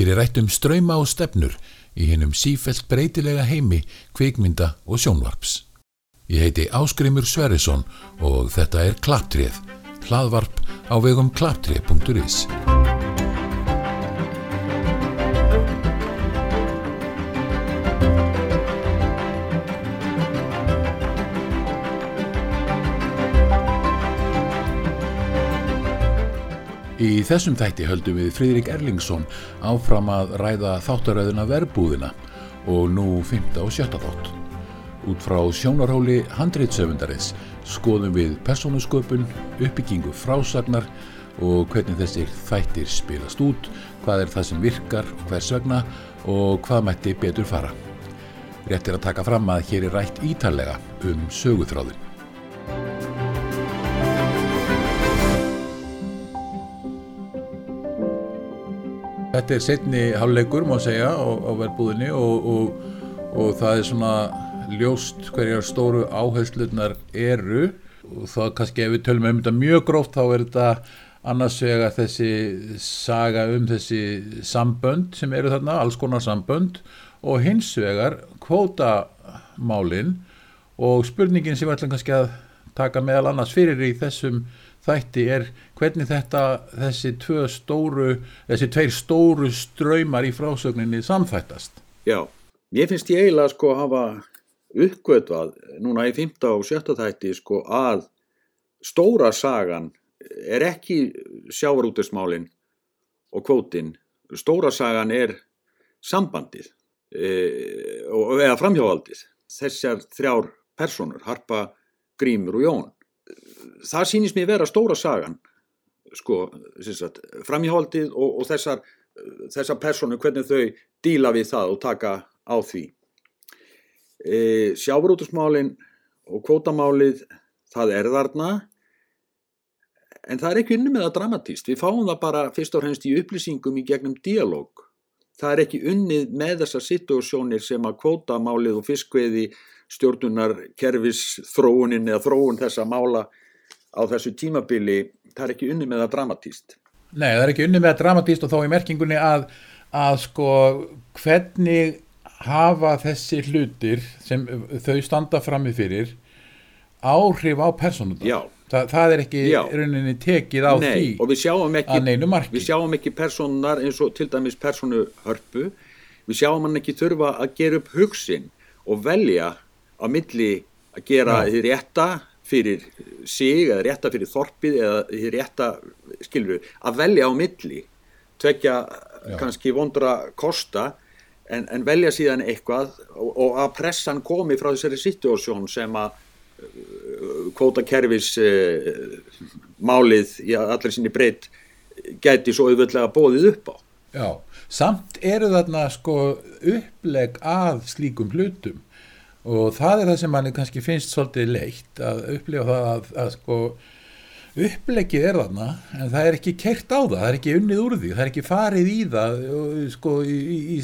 Hér er rætt um ströyma og stefnur í hennum sífelt breytilega heimi, kvikmynda og sjónvarps. Ég heiti Áskrimur Sverrisson og þetta er Klaptrið, hlaðvarp á vegum klaptrið.is. Í þessum þætti höldum við Fríðrik Erlingsson áfram að ræða þáttaröðuna verbúðina og nú 5. og 7. þátt. Út frá sjónarhóli handreitsöfundarins skoðum við persónusköpun, uppbyggingu frásagnar og hvernig þessir þættir spilast út, hvað er það sem virkar hvers vegna og hvað mætti betur fara. Rétt er að taka fram að hér er rætt ítalega um söguþráðin. Þetta er setni háluleikur má segja á, á verbúðinni og, og, og það er svona ljóst hverjar stóru áherslunar eru. Og það kannski ef við tölum um þetta mjög gróft þá er þetta annars vega þessi saga um þessi sambönd sem eru þarna, alls konar sambönd og hins vegar kvótamálin. Og spurningin sem við ætlum kannski að taka meðal annars fyrir í þessum þætti er hvernig þetta þessi stóru þessi tveir stóru ströymar í frásögninni samþættast Já, ég finnst ég eiginlega sko að hafa uppgötvað núna í 5. og 7. þætti sko að stóra sagan er ekki sjávarútismálin og kvótin stóra sagan er sambandið e, eða framhjáaldið þessar þrjár personur Harpa, Grímur og Jón það sýnist mér vera stóra sagan sko, framhjáhaldið og, og þessar, þessar personu, hvernig þau díla við það og taka á því. E, sjávarútusmálin og kvótamálið það er þarna en það er ekki unni með það dramatíst við fáum það bara fyrst og fremst í upplýsingum í gegnum dialóg það er ekki unnið með þessar situasjónir sem að kvótamálið og fiskveiði stjórnunar kerfis þróunin eða þróun þessa mála á þessu tímabili, það er ekki unni með það dramatíst. Nei, það er ekki unni með það dramatíst og þá í merkingunni að, að sko hvernig hafa þessi hlutir sem þau standa frammi fyrir áhrif á personum Já. Þa, það er ekki Já. rauninni tekið á Nei, því ekki, að neinu marki. Við sjáum ekki personar eins og til dæmis personuhörpu, við sjáum hann ekki þurfa að gera upp hugsin og velja á milli að gera því rétta fyrir sig eða rétta fyrir þorpið eða rétta, skilur við, að velja á milli, tvekja Já. kannski vondra kosta en, en velja síðan eitthvað og, og að pressan komi frá þessari situasjón sem að uh, kvótakerfis uh, málið í allir sinni breytt gæti svo auðvöldlega bóðið upp á. Já, samt eru þarna sko uppleg að slíkum hlutum og það er það sem manni kannski finnst svolítið leitt að upplifa það að, að, sko upplegið er þarna en það er ekki kert á það, það er ekki unnið úr því það er ekki farið í það sko, í, í,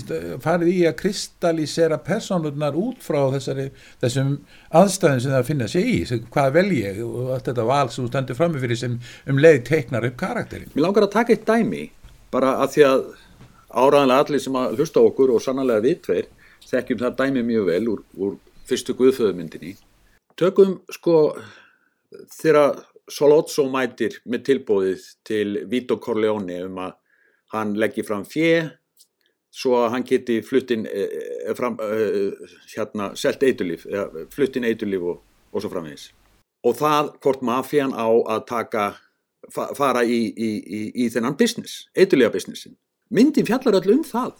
farið í að kristallisera personurnar út frá þessari, þessum aðstæðin sem það finna sig í, hvað vel ég og allt þetta val sem þú stendur framifyrir sem um leið teiknar upp karakterin Mér langar að taka eitt dæmi bara að því að áraðanlega allir sem að hlusta okkur og sannlega við tveir þekkjum það dæmi mjög vel úr, úr fyrstu guðföðumyndinni. Tökum sko þegar Solozzo mætir með tilbóðið til Vito Corleone um að hann leggir fram fjö svo að hann geti fluttin eh, eh, fram, eh, hérna, selt eitulíf, fluttin eitulíf og, og svo framvegis. Og það hvort mafían á að taka, fara í, í, í, í þennan business, eitulífa businessin. Myndin fjallar öll um það,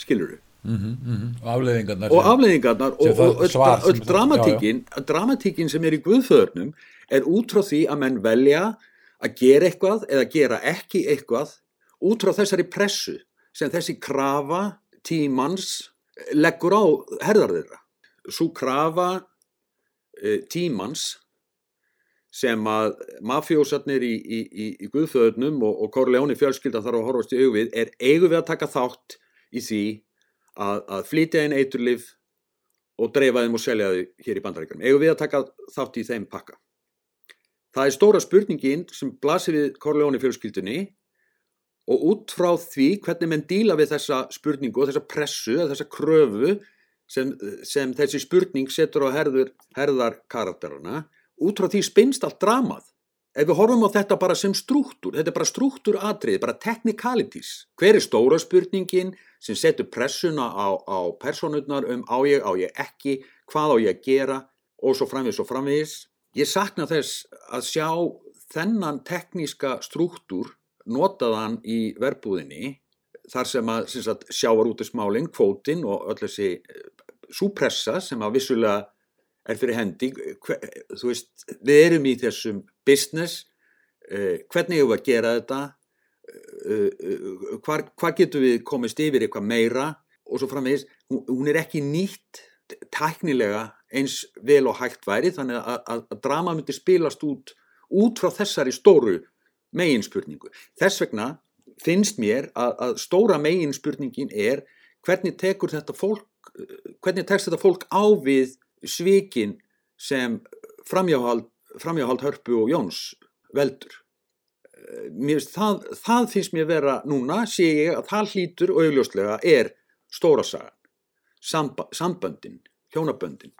skilur þú? Mm -hmm, mm -hmm. og afleiðingarnar og, afleiðingarnar og, og öll, öll dramatíkin dramatíkin sem er í Guðförnum er út frá því að menn velja að gera eitthvað eða gera ekki eitthvað út frá þessari pressu sem þessi krafa tímans leggur á herðar þeirra svo krafa e, tímans sem að mafjósarnir í, í, í, í Guðförnum og, og Corleone fjölskylda þarf að horfast í augvið er eigu við að taka þátt í því að, að flytja inn eiturlif og dreifa þeim og selja þau hér í bandaríkjum. Egu við að taka þátt í þeim pakka. Það er stóra spurningin sem blasir við Corleone fjölskyldunni og út frá því hvernig menn díla við þessa spurningu og þessa pressu, þessa kröfu sem, sem þessi spurning setur á herður, herðar karakterana, út frá því spinnst allt dramað. Ef við horfum á þetta bara sem struktúr, þetta er bara struktúratrið, bara technicalities. Hver er stóra spurningin sem setur pressuna á, á personurnar um á ég, á ég ekki, hvað á ég að gera og svo framvís og framvís. Ég sakna þess að sjá þennan tekníska struktúr notaðan í verbúðinni þar sem að sem sagt, sjávar út í smálinn, kvótin og öll þessi súpressa sem að vissulega er fyrir hendi, þú veist, við erum í þessum business, uh, hvernig erum við að gera þetta, uh, uh, hvað hva getur við komist yfir eitthvað meira? Og svo framvegis, hún er ekki nýtt tæknilega eins vel og hægt væri, þannig að, að, að drama myndi spilast út, út frá þessari stóru meginspurningu. Þess vegna finnst mér að, að stóra meginspurningin er hvernig tekur þetta fólk, hvernig tekst þetta fólk á við svikin sem framjáhald, framjáhald Hörpu og Jóns veldur. Finnst, það, það finnst mér vera núna, sé ég að það hlýtur og augljóslega er stóra sagan, Samba, samböndin, hjónaböndin,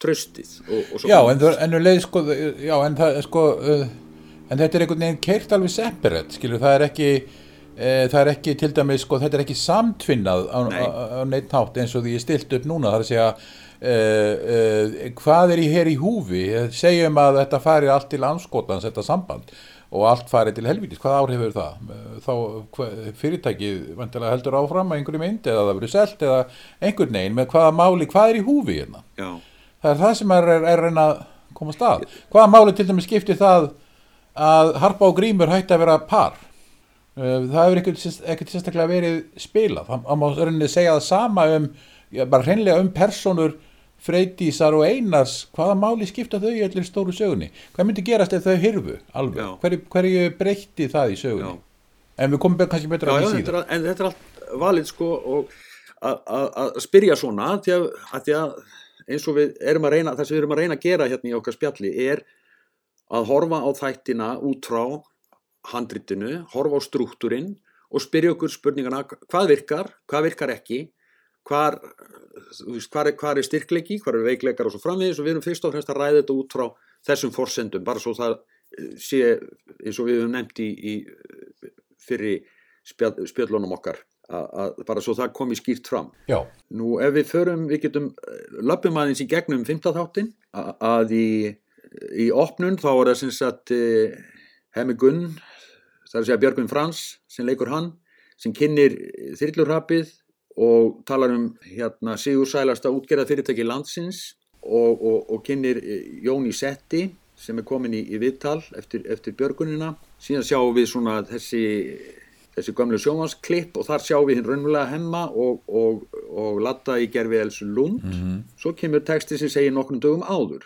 tröstið og, og svo. Já, en, en, leið, sko, já en, það, sko, en þetta er einhvern veginn keirt alveg separate, skilur, það er ekki E, það er ekki til dæmis, sko, þetta er ekki samtvinnað á, á, á neitt nátt eins og því ég stilt upp núna, það er að segja uh, uh, hvað er í hér í húfi? Segjum að þetta fari allt til anskotans, þetta samband og allt fari til helvítis, hvað áhrif er það? Þá hva, fyrirtækið heldur áfram að einhverju mynd eða það verður selt eða einhvern veginn. Með hvaða máli, hvað er í húfi hérna? Já. það er það sem er, er, er reyna að koma stað, hvaða máli til dæmis skiptir það að Harpa og Grímur hætti að vera par? Eh, það hefur ekkert sérstaklega verið spilað, það má rauninni segja það sama um, bara hreinlega um personur Freydísar og Einars hvaða máli skipta þau í allir stóru sögunni? Hvað myndi gerast ef þau hyrfu alveg, hverju, hverju breytti það í sögunni? Já. en við komum kannski betur já, að því síðan en þetta er allt valið sko að spyrja svona því að, að að eins og við erum að reyna það sem við erum að reyna að gera hérna í okkar spjalli er að horfa á þættina út frá handritinu, horfa á struktúrin og spyrja okkur spurningana hvað virkar, hvað virkar ekki hvar, hvar, er, hvar er styrkleiki, hvar er veikleikar og svo framvegis og við erum fyrst og fremst að ræða þetta út frá þessum forsendum, bara svo það eh, sé eins og við hefum nefnt í, í fyrir spjall, spjallunum okkar að, bara svo það komi skýrt fram Já. nú ef við förum, við getum eh, löpum aðeins í gegnum 15 þáttin að, í, í opnun þá er það sem sagt eh, Hemi Gunn það er að segja Björgvin Frans sem leikur hann sem kynir þyrlurrapið og talar um hérna, Sigur Sælasta útgerða fyrirtæki landsins og, og, og kynir Jóni Setti sem er komin í, í viðtal eftir, eftir Björgunina. Síðan sjáum við svona þessi þessi gamlu sjómansklipp og þar sjáum við hinn raunverulega hemma og, og latta í gerfi Elsu Lund. Mm -hmm. svo kemur texti sem segir nokkrum dögum áður.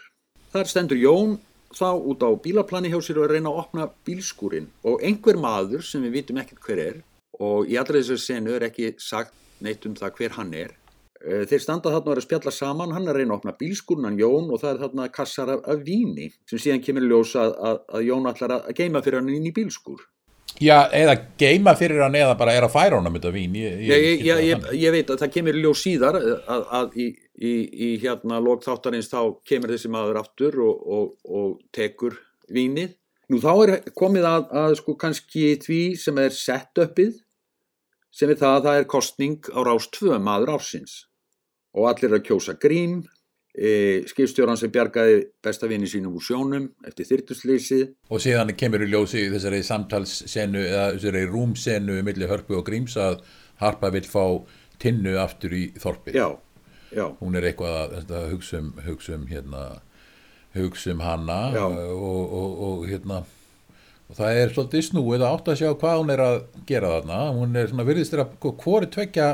Þar stendur Jón þá út á bílaplani hjá sér og reyna að opna bílskúrin og einhver maður sem við vitum ekkert hver er og í allra þessu senu er ekki sagt neitt um það hver hann er. Eh, þeir standa þarna og er að spjalla saman. Hann er að reyna að opna bílskúrin hann Jón og það er þarna kassar af, af víni sem síðan kemur ljósa að, að, að Jón ætlar að geima fyrir hann inn í bílskúr. Já, eða geima fyrir hann eða bara er að færa hann um þetta vín. Ég, ég, ég, ég veit að það kemur ljós síðar að, að í í, í hérna lókþáttarins þá kemur þessi maður aftur og, og, og tekur vínið. Nú þá er komið að, að sko kannski því sem er sett uppið sem er það að það er kostning á rást tvö maður ársins og allir að kjósa grím, e, skipstjóran sem bjargaði bestavinni sínum úr sjónum eftir þyrtusleysi. Og síðan kemur í ljósi þessari samtalssenu eða þessari rúmsenu millir hörpu og gríms að Harpa vil fá tinnu aftur í þorpið. Já. Já. hún er eitthvað að, hugsa um hérna hana og, og, og hérna og það er svolítið snúið að átt að sjá hvað hún er að gera þarna. Hún er svona virðist þér að hvori tvekja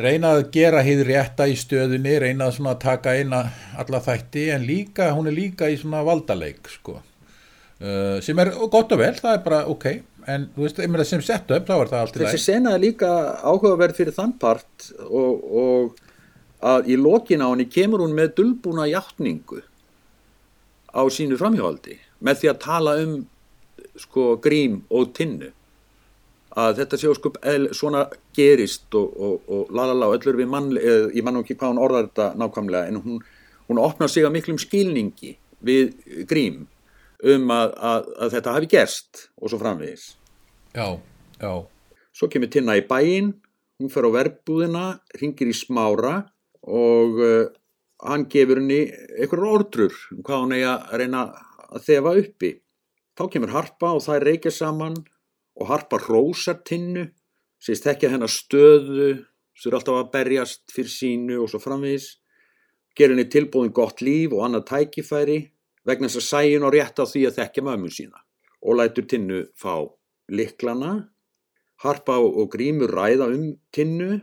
reyna að gera hýð rétta í stöðunni, reyna að svona taka eina alla þætti en líka hún er líka í svona valdaleik sko. Uh, sem er gott og vel, það er bara ok en þú veist, sem sett upp þá er það alltaf þessi sena er líka áhugaverð fyrir þann part og, og að í lokin á henni kemur hún með dulbúna hjáttningu á sínu framhjóhaldi með því að tala um sko grím og tinnu. Að þetta sé sko svona gerist og, og, og lalala og öllur við mann, eð, ég mann ekki hvað hún orðar þetta nákvæmlega en hún, hún opnar sig að miklum skilningi við grím um að, að, að þetta hafi gerst og svo framvegis. Já, já, Svo kemur Tinna í bæinn, hún fer á verbúðina, ringir í smára og uh, hann gefur henni einhverjar orдрur um hvað hún eigi að reyna að þefa uppi. Þá kemur Harpa og það reykja saman og Harpa rósar Tinnu, sést ekki að hennar stöðu, sem er alltaf að berjast fyrir sínu og svo framvegis, ger henni tilbúin gott líf og annað tækifæri vegna þess að sæjun og rétt á því að þekkja mömmu sína og lætur Tinnu fá liklana Harpa og, Grímur ræða um tinnu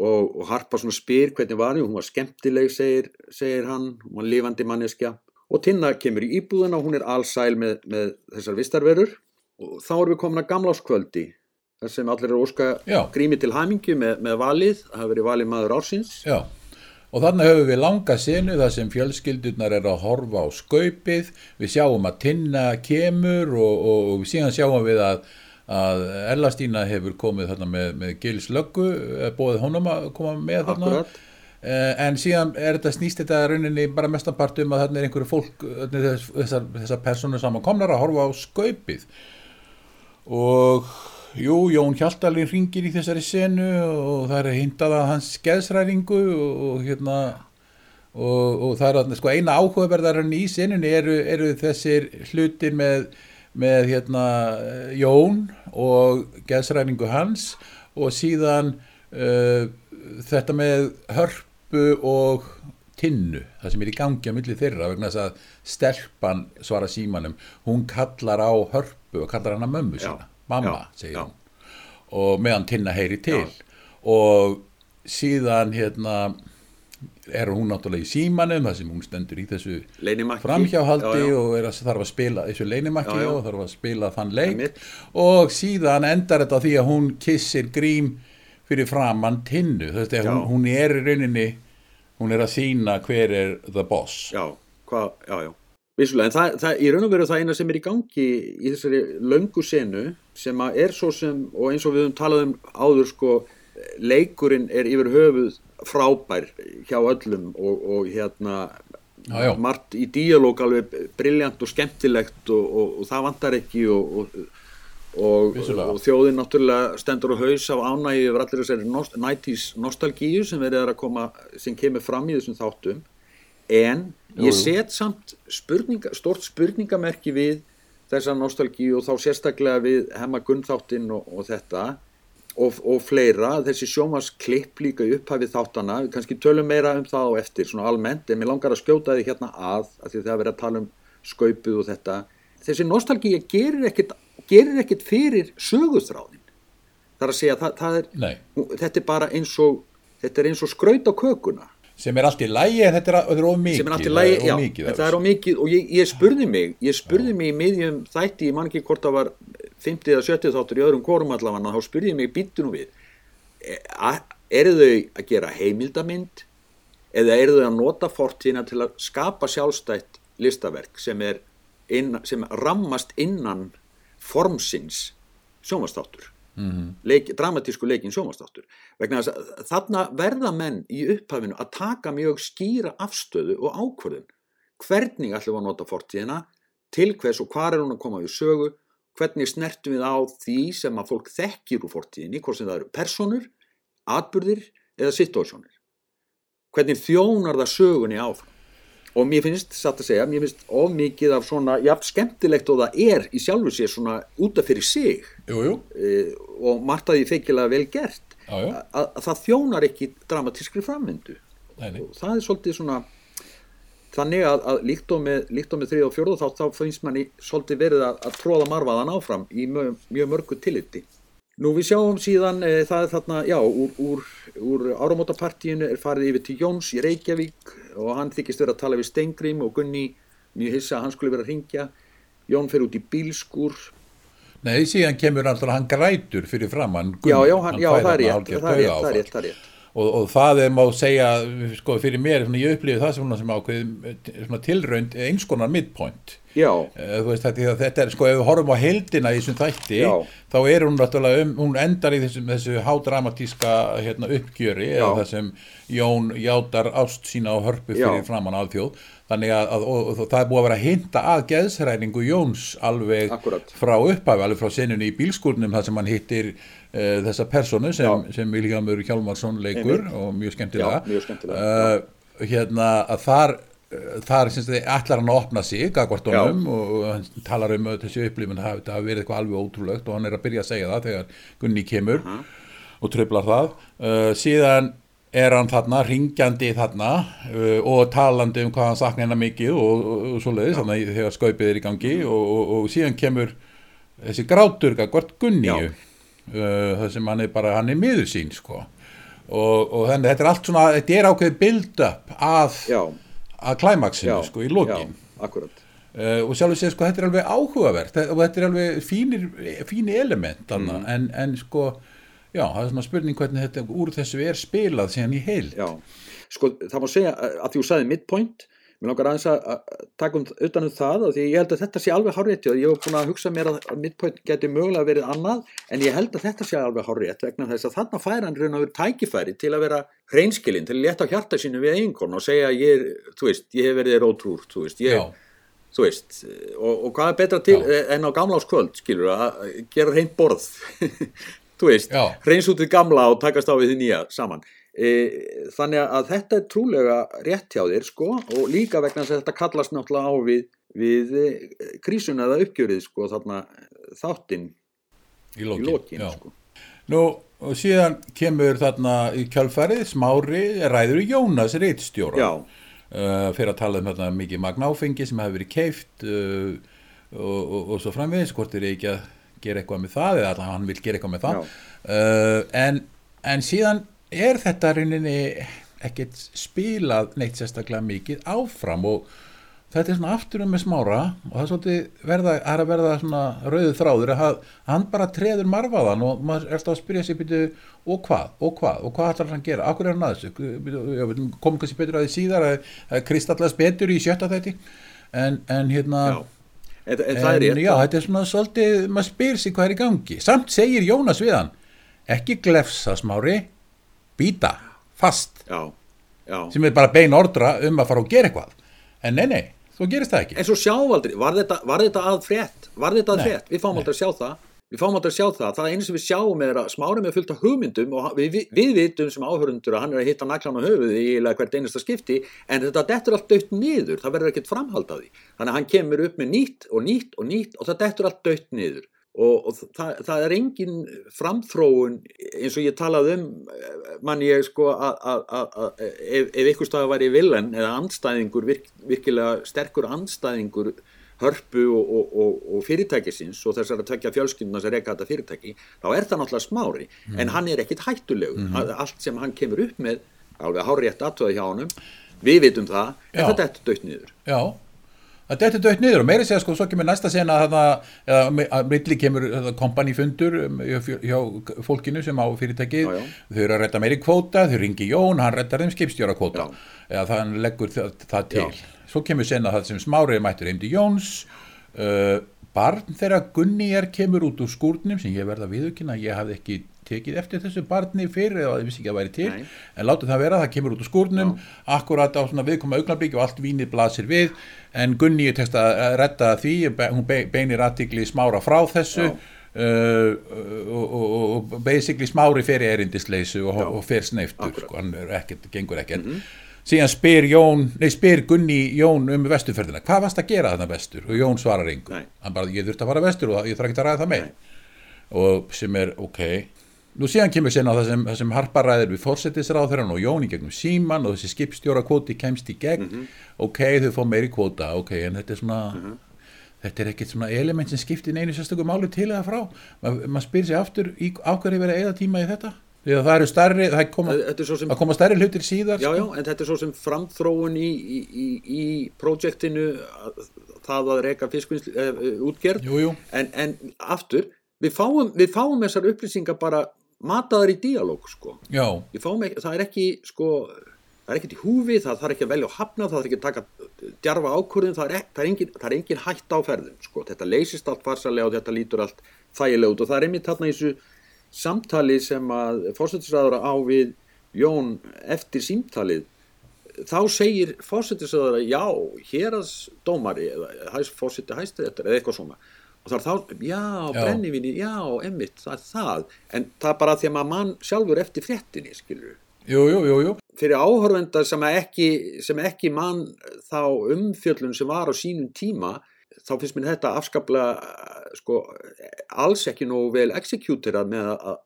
og, og Harpa svona spyr hvernig var hún, hún var skemmtileg segir, segir hann, hún var lifandi manneskja og Tinna kemur í íbúðuna og hún er allsæl með, með þessar vistarverur og þá erum við komin að gamláskvöldi þar sem allir eru óska Já. Grími til hamingju með, með valið, það hafi verið valið maður ársins já. Og þannig höfum við langa senu þar sem fjölskyldurnar er að horfa á skaupið, við sjáum að tinna kemur og, og, og síðan sjáum við að, að Erlastína hefur komið þarna með, með Gils löggu, bóðið honum að koma með þarna. Akkurat. Eh, En síðan er þetta snýst þetta rauninni bara mestanpart um að þarna er einhverju fólk, þessar, þessar personur saman komnar að horfa á skaupið. Og jú, Jón Hjaltalín ringir í þessari senu og það er hindað að hans skeðsræringu og, hérna og, og það er þarna, sko eina áhugaverðarinn í senunni eru, eru þessir hlutir með, með hérna Jón og geðsræningu hans og síðan uh, þetta með hörpu og tinnu, það sem er í gangi á milli þeirra vegna þess að stelpan svara símanum, hún kallar á hörpu og kallar hana mömmu Já, sína mamma, já, segir já. hún og meðan tinna heyri til Já. og síðan hérna er hún náttúrulega í símanum þar sem hún stendur í þessu Leynimakki. framhjáhaldi Já, já. og er að þarf að spila þessu leinimakki Já, já. og þarf að spila þann leik og síðan endar þetta því að hún kissir grím fyrir framann tinnu er Já. hún, hún er í rauninni hún er að sína hver er the boss Já, hvað, já, já. Vissulega, en það, það, í raun og veru það eina sem er í gangi í þessari löngu senu sem að er svo sem, og eins og við höfum talað um áður, sko, leikurinn er yfir höfuð frábær hjá öllum og, og hérna Já, já. margt í díalóg alveg briljant og skemmtilegt og, og, og það vantar ekki og, og, og, og þjóðin náttúrulega stendur á haus af ánægi yfir allir þessari nost, 90s nostalgíu sem verið er að koma, sem kemur fram í þessum þáttum. En ég set samt spurninga, stort spurningamerki við þessa nostalgíu og þá sérstaklega við hemma gunnþáttinn og, og þetta og, og fleira, þessi sjómas klipp líka í upphafið þáttana, við kannski tölum meira um það á eftir, svona almennt, en mér langar að skjóta því hérna að, af því það er verið að tala um skaupið og þetta, þessi nostalgíja gerir ekkit, gerir ekkit fyrir sögustráðin, það er að segja, það, það er, þetta er bara eins og, þetta er eins og skraut á kökuna, sem er allt í lægi en þetta er, er of mikið sem er allt í það er á mikið og ég, ég spurði mig, ég spurði mig í miðjum þætti, ég man ekki hvort það var 50 eða 70 þáttur í öðrum kórum allavega þá spurði ég mig, býttu nú við E- eru þau að gera heimildamind eða eru þau að nota fortíðina til að skapa sjálfstætt listaverk sem er inn, sem rammast innan formsins sjónvastáttur leik, dramatísku leikin sjónvastáttur vegna þess að þarna verða menn í upphafinu að taka mjög skýra afstöðu og ákvörðun. Hvernig ætlum við að nota fortíðina? Til hvers og hvar er hún að koma við sögu? Hvernig snertum við á því sem að fólk þekkir úr fortíðinni hvort sem það eru personur, atburðir eða situasjónir hvernig þjónar það sögunni áfram og mér finnst, satt að segja, mér finnst of mikið af svona, jafn skemmtilegt og það er í sjálfu sér svona út af fyrir sig. Jú, jú, e, og margt að því feikilega vel gert. Já, já, að, að það þjónar ekki dramatískri framvindu. Nei, nei. og það er svolítið svona þannig að, að líkt og með, með þrið og fjórðu þá, þá finnst manni svolítið verið að, að tróða marfaðan áfram í mjög, mjög mörgu tilliti Nú við sjáum síðan e, það er þarna, já, úr, úr, úr áramótapartíinu er farið yfir til Jóns í Reykjavík og hann þykist vera að tala við Stengrim og Gunni mjög hissa að hann skulle vera að ringja Jón fer út í bílskur Nei, síðan kemur alltaf hann grætur fyrir framann Já, já, hann, já fær það er þarna rétt, hálfgert það og, og það er má segja sko fyrir mér, svona, ég upplifi það sem, sem ákveð tilraund eins konar midpoint. Já, Eh, veist þetta, þetta er sko ef við horfum á heldina í þessum þætti Já. þá er hún náttúrulega um, hún endar í þessum, þessu hádramatíska hérna, uppgjöri eða það sem Jón játar ást sína á hörpu fyrir framann alþjóð þannig að, að og, og, það er búið að vera að hinta að geðsræningu Jóns alveg Akkúrat. frá upphafi, alveg frá senunni í bílskúrnum þar sem hann hittir uh, þessa personu sem, sem Viljámur Hjálmarsson leikur Einmitt. og mjög skemmtilega. Já, mjög skemmtilega, uh, hérna að þar uh, þar syns þið ætlar hann að opna sig gagvart honum og, hann talar um þessi hafi þetta hafi verið eitthvað alveg ótrúlegt og hann er að byrja að segja það þegar Gunni kemur og tröflar það. Uh, síðan er hann þarna, ringjandi þarna uh, og talandi um hvað hann sakna hennar mikið og, og, og svoleiðis þannig að þegar skaupið er í gangi og, og, og síðan kemur þessi grátur gagvart Gunniu Já. uh, það sem hann er bara, hann er miður sín sko. Og, og þannig þetta er allt svona, þetta er ákveðið build-up að, já, að klæmaksinu sko í lokin. Uh, og sjálfur séð sko þetta er alveg áhugavert og þetta er alveg fínir, fínir element mm. en, en sko já, það er svona spurning hvernig þetta úr þessu er spilað síðan í heil Já, sko það má segja að að því þú sagði midpoint, mér langar aðeins að taka um, utan um það af því ég held að þetta sé alveg hárétt og ég hef búin að hugsa mér að midpoint geti mögulega verið annað en ég held að þetta sé alveg hárétt vegna þess að þarna fær hann raun og verið tækifæri til að vera hreinskilinn, til að létta á hjarta sínu við eiginkon og segja ég, er, þú veist, ég hef verið þér ótrúr, þú veist, ég, já, þú veist, og, og hvað er betra til Já. en á gamláskvöld, skilur, að gera reynd borð, þú veist, reyns út við gamla og takast á við því nýja saman. E, þannig að þetta er trúlega rétt hjá þér, sko, og líka vegna þess að þetta kallast náttúrulega á við, við e, krísuna eða uppgjörið, sko, þarna þáttinn í í lokin, lokin, já. sko. Nú, og síðan kemur þarna í kjálfærið smári ræður í Jónas Ritstjóra Já, uh, fyrir að tala um þarna mikið magnáfengi sem hefur verið keift uh, og, og, og svo framvegis hvort er ekki að gera eitthvað með það eða allavega hann vil gera eitthvað með það. Uh, en, en síðan er þetta rauninni ekkert spilað neitt sérstaklega mikið áfram og þetta er svona aftur um með smára og það er svolítið verða, er að verða svona rauðu þráður að hann bara treður marfaðan og maður er alltaf að spyrja sig byrju, og hvað, og hvað, og hvað ætlar hann að gera? Akkur er hann að þessu, komum kannski betur að því síðar að, að kristallast betur í sjötta þætti. En, en hérna já. En, en það er rétt. já, þetta er svona svolítið, maður spyr sig hvað er í gangi samt segir Jónas við hann ekki glefsa smári býta, fast Já, já. sem er bara bein ordra um að fara og gera eitthvað en nei, nei, þú gerist það ekki En svo aldrei, var þetta, var þetta að frétt? Var þetta að Nei, frétt? Við fáum aldrei að sjá það. Við fáum aldrei að sjá það. Það einu sem við sjáum er að smári með fullt af hugmyndum og við, við, vitum sem áhörundur að hann er að hitta naklan á höfuði í hvert einasta skipti en þetta dettur allt dött niður. Það verður ekkert framhald af því. Þannig að hann kemur upp með nýtt og nýtt og nýtt og það dettur allt dött niður. Og, og það, það er engin framþróun eins og ég talaði um mann ég sko að, að, að, að ef, ef ykkur staði væri villan eða andstæðingur, virk, virkilega sterkur andstæðingur hörpu og, og, og, og fyrirtækisins og þessar að tökja fjölskylduna sem reyka þetta fyrirtæki, þá er það náttúrulega smári. En hann er ekkit hættulegur. Mm allt sem hann kemur upp með alveg hárétt aðtöða hjá honum við vitum það, en Já. þetta er dött niður. Já, það dettur dött niður og meiri segja sko, svo kemur næsta mi- að milli kemur kompanifundur um, hjá, hjá fólkinu sem á fyrirtækið. Já, já. þau eru að redda meiri kvóta, þau ringi Jón hann reddar þeim skipstjóra kvóta Já. eða það hann leggur það, það til. Svo kemur sena það sem smárið mættur heim til Jóns. Uh, barn þegar Gunni er kemur út úr skúrnum sem ég verða viðukina, ég hafði ekki tekið eftir þessu barni fyrir eða ég vissi ekki að það væri til. Nei. en látið það vera, það kemur út úr skúrnum akkurat á svona viðkoma augnablik og allt vínið blasir við, en Gunni er tekst að redda því, hún be- beinir aðtikli smára frá þessu Já. uh, og, og, og basically smári fer í erindisleysu og, Já. og fer sneiftur, sko, hann er ekkert, gengur ekkert síðan spyr Jón, nei spyr Gunni Jón um vesturferðina, hvað varst að gera þarna vestur? Og Jón svarar Nei. hann bara ég þurfti að fara vestur og ég þarf ekki að ræða það með og sem er ok. Nú síðan kemur sérna það sem, það sem Harpa ræðir við fórsetisráðherran og Jón í gegnum síman og þessi skipstjóra kvóti kemst í gegn. Ok, þau fá meiri kvóta. Ok, en þetta er svona þetta er ekkert svona element sem skiptir neinu sérstökum máli til eða frá. Maður mað spyr sér aftur í ákveðri verið eða tíma í þetta því að það eru stærri, það koma, er sem það koma stærri hlutir síðar Já, sko. já, en þetta er svo sem framþróun í, í, í, í projektinu að- það að reyka fiskvinnslu uh, útgerð. Jú, jú, en, en aftur, við fáum, við fáum þessar upplýsingar bara mataðar í díalóg sko. Það er ekki sko, það er ekkert í húfi, það þarf ekki að velja og hafna, það þarf ekki að taka djarfa ákvörðin, það er, ek- það er, engin, það er engin hætt á ferðum, sko, þetta leysist allt farsalega og þetta lítur allt þægilega út og það er einmitt þarna í þessu samtali sem að fórsetisræður á við Jón eftir símtalið, þá segir fórsetisræður já, héraðsdómari eða hæs, fórseti hæstiréttar eða eitthvað svona og það er þá, já, Já. brennivinni, já, emmitt, það er það, en það er bara því að mann sjálfur eftir fréttinni, skilur jú, jú, jú, jú. fyrir áhörvenda sem ekki, sem ekki mann þá umfjöllun sem var á sínum tíma þá finnst mér þetta afskaplega sko, alls ekki nógu vel executerað með að-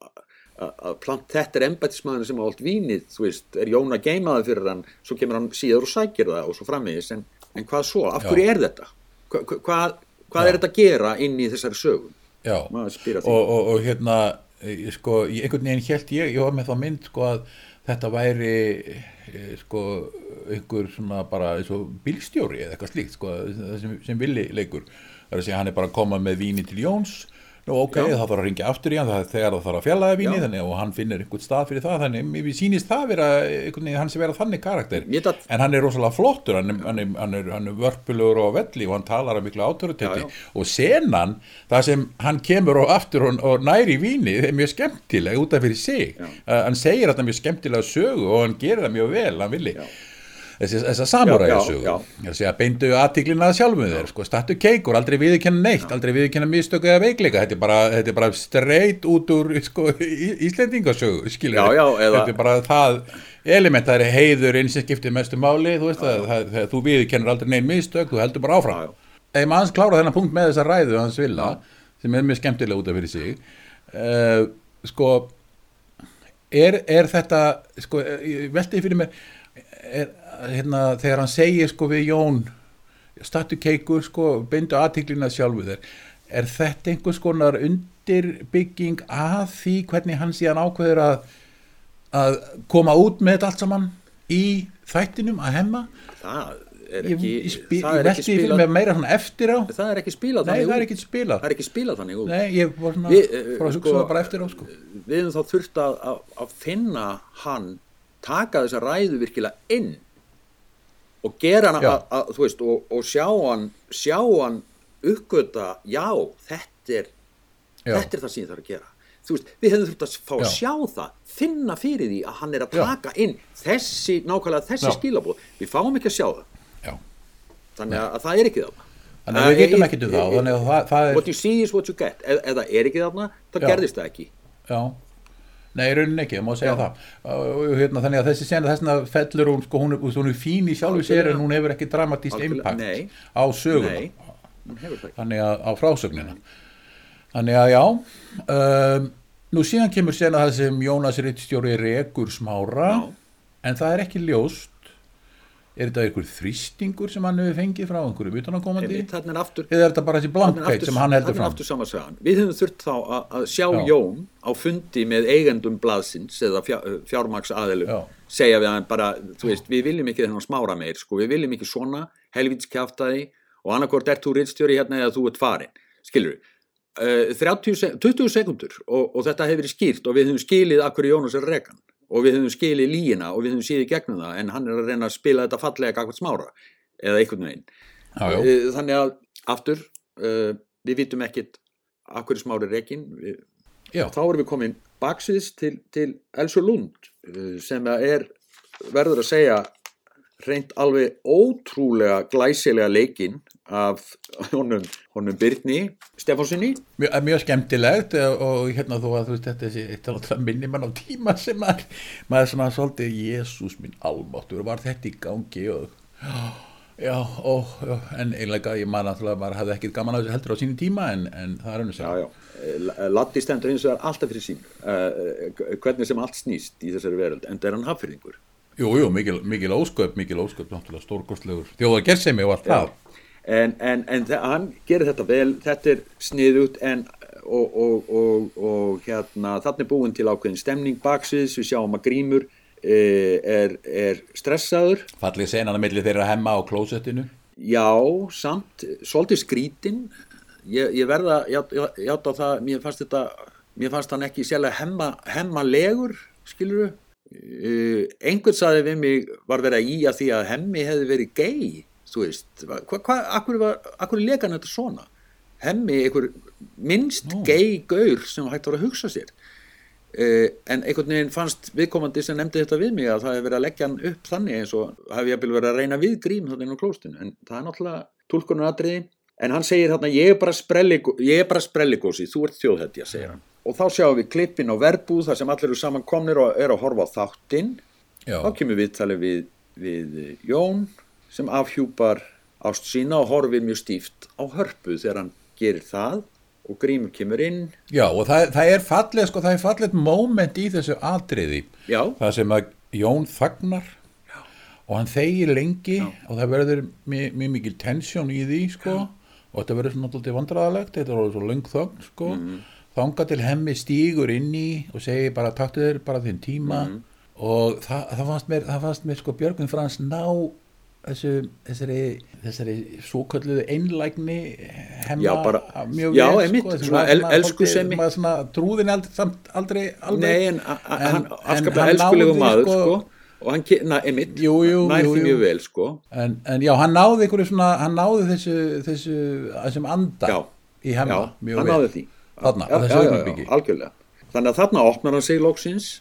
þetta er embættismæðin sem á allt vínið, þú veist, er Jón að geimaði fyrir hann, svo kemur hann síður og sækir það og svo framvegis, en, en hvað svo af Já. hverju er þetta? Hva, hva, hvað, hvað er þetta að gera inn í þessari sögum? já. Og, og, og hérna eh, sko, einhvern veginn held ég, ég var með þá mynd sko að þetta væri eh, sko einhver svona bara eins og bílstjóri eða eitthvað slíkt sko sem, sem villi leikur. Það er að segja hann er bara að koma með víni til Jóns Nú ok, Já. það þarf að ringja aftur í hann það, þegar það þarf að fjallaða víni þannig og hann finnir einhvern stað fyrir það þannig mér sýnist það vera einhvern hann sem vera þannig karakter Ég datt- en hann er rosalega flottur hann er, hann er, hann er, hann er vörpulegur og velli og hann talar af miklu já. og senan, það sem hann kemur og aftur og, og næri víni er mjög skemmtileg út af fyrir sig uh, hann segir þetta mjög skemmtilega sögu og hann gerir það mjög vel, hann villi Já. Þessi, þessa samuræja Já, sögu já, ég segja, beindu aðtiklina að sjálfum þér sko, stattu keikur, aldrei viðurkenna neitt aldrei viðurkenna mistöku eða veikleika. Þetta er bara, þetta er bara straight út úr sko, Íslendingasögu Já, já, þetta er bara það element, það er heiður eins sem skiptir mestu máli þú veist að það, það, þú viðurkennur aldrei neinn mistök, þú heldur bara áfram. Já, já. ef maður hans klára þennan punkt með þessa ræðu hans vilja, sem er mjög skemmtilega út af fyrir sig uh, sko er, er þetta sko, ég velti fyrir mér er, hérna, þegar hann segir sko við Jón statu keikur sko, beindu aðtiklina sjálfu þér. Er þetta einhvers konar undirbygging að því hvernig hann síðan ákveður að að koma út með þetta allt saman í þættinum að hemma? Það er ég, ekki, ég, spi, það ég er ekki spilað, það er ekki spilað nei það er ekki spilað. Það er ekki spilað. Nei, ég var svona eh, fór að hugsa sko, bara eftir á sko. Við hefum þá þurft að, að, að finna hann, taka þessa ræðu virkilega inn og gera hann Já. að, að, þú veist, og, og sjá hann, sjá hann uppgöta, já, þetta er, Já. þetta er það sem ég þarf að gera. Þú veist, við hefum þurft að fá að Já. sjá það, finna fyrir því að hann er að Já. taka inn þessi, nákvæmlega þessi Já. skilabóð. Við fáum ekki að sjá það, Já. þannig að, að það er ekki þarna. Þannig að við getum ekkert um það að það, það er What you see is what you get. Ef það er ekki þá Já. gerðist það ekki. já. Nei, rauninni ekki, það má segja Já. það og, hérna, þannig að þessi sena þessna fellur hún sko, hún er, hún er fín í sjálfu sér en hún hefur ekki dramatíst impact nei. á söguna þannig að á frásögnina þannig að já um, nú síðan kemur sena það sem Jónas Rittstjóri rekur smára Já. en það er ekki ljóst er þetta einhver þrýstingur sem hann hefur fengið frá einhverjum utanakomandi er eða er þetta bara þessi er aftur- sem hann heldur er fram. Við höfum þurft þá að, að sjá Já. Jón á fundi með eigendum blaðsins eða fjár, fjármaks aðelum segja við hann bara, þú veist, við viljum ekki þennan smára meir, sko, við viljum ekki svona helvítskjaftaði og annarkvort ert þú rittstjóri hérna eða þú ert farin skilur uh, 30, sek- 20 sekundur og, og þetta hefur verið skýrt og við höfum skilið akkur Jónas er rekan og við höfum skilið líina og við höfum síðið gegnum það en hann er að reyna að spila þetta fallega akkur smára eða einhvern veginn. Já, já, Eh, Þannig að aftur uh, við vitum ekkit af hverju smári já, þá erum við komin baksviðs til, til Elsu Lund uh, sem er verður að segja reynd alveg ótrúlega glæsilega leikinn af honum, honum Byrni Stefánsinni mjög, mjög skemmtilegt og, og hérna þú að þú veist þetta er eitt alveg minni mann á tíma sem maður, maður er svona svolítið Jésús minn almáttur var þetta í gangi? Og já, ó, já en einlega ég man að maður hafði ekkit gaman að þessu heldur á sínu tíma en, en það er Já, sem já, Eh, Latti stendur hins vegar alltaf fyrir sín hvernig sem allt snýst í þessari veröld en það er hann hafðfyrðingur jú, jú, mikil, mikil ósköp, mikil ósköp náttúrulega stórkostlegur þjóðar gersemi og allt það. En, en, en hann gerir þetta vel þetta er sniðut en og, og, og, og hérna þannig er búin til ákveðin stemning baksviðs við sjáum að grímur e, er, er stressaður. Fallið senan að milli þeirra hemma á klósettinu. Já, samt svolítið skrítin ég, ég verða ját- ját- játa á það, mér fannst þetta mér fannst hann ekki sérlega hemma, hemma legur skilur uh, einhvern saði við mig var verið að í að því að hemmi hefði verið gay? Þú veist, hvað, hva, akkur, var, akkur hann þetta svona? Hemmi, einhver minnst Nú. gay gaur sem hægt var að hugsa sér. Uh, en einhvern veginn fannst viðkomandi sem nefndi þetta við mig að það hefði verið að leggja hann upp þannig eins og hafi ég verið að reyna við grím þannig á klóstinu, en það er náttúrulega tólkunar atriði, en hann segir þarna ég er bara sprelligósi þú ert þjóðhetja, segir hann. Og þá sjáum við klippin á verbúð þar sem allir eru saman komnir og eru að horfa á þáttinn. Já, þá kemur viðtalið við, við Jón sem afhjúpar ást sína og horfir mjög stíft á hörpu þegar hann gerir það og grímur kemur inn. Já og það, það er fallið sko, það er fallið moment í þessu atriði já, það sem að Jón þagnar og hann þegir lengi og það verður mjög, mikil tensjón í því sko og þetta verður svona náttúrulega vandræðalegt þetta er orðið svo löng þögn sko. Þanga til hemmi stígur inn í og segir bara taktu þér bara þinn tíma. Og það, það, fannst mér, það fannst mér sko Björgvin Frans ná þessu, þessari, þessari svokölluðu einlægni hemma Já, bara- mjög já, vel, einmitt, þessi svona el- maður svona trúðin aldrei, aldrei alveg. Nei en, a- a- En- hann afskaplega elskulegu náði, maður sko- sko, og hann ke- na, einmitt, Jú, jú, nær því mjög vel sko En, en já, hann náði einhverju svona, hann náði þessu, þessu, þessum anda Já. í hemma já, mjög vel. Þarna, já, þessu augnablikki. algjörlega þannig að þarna opnar hann sig loksins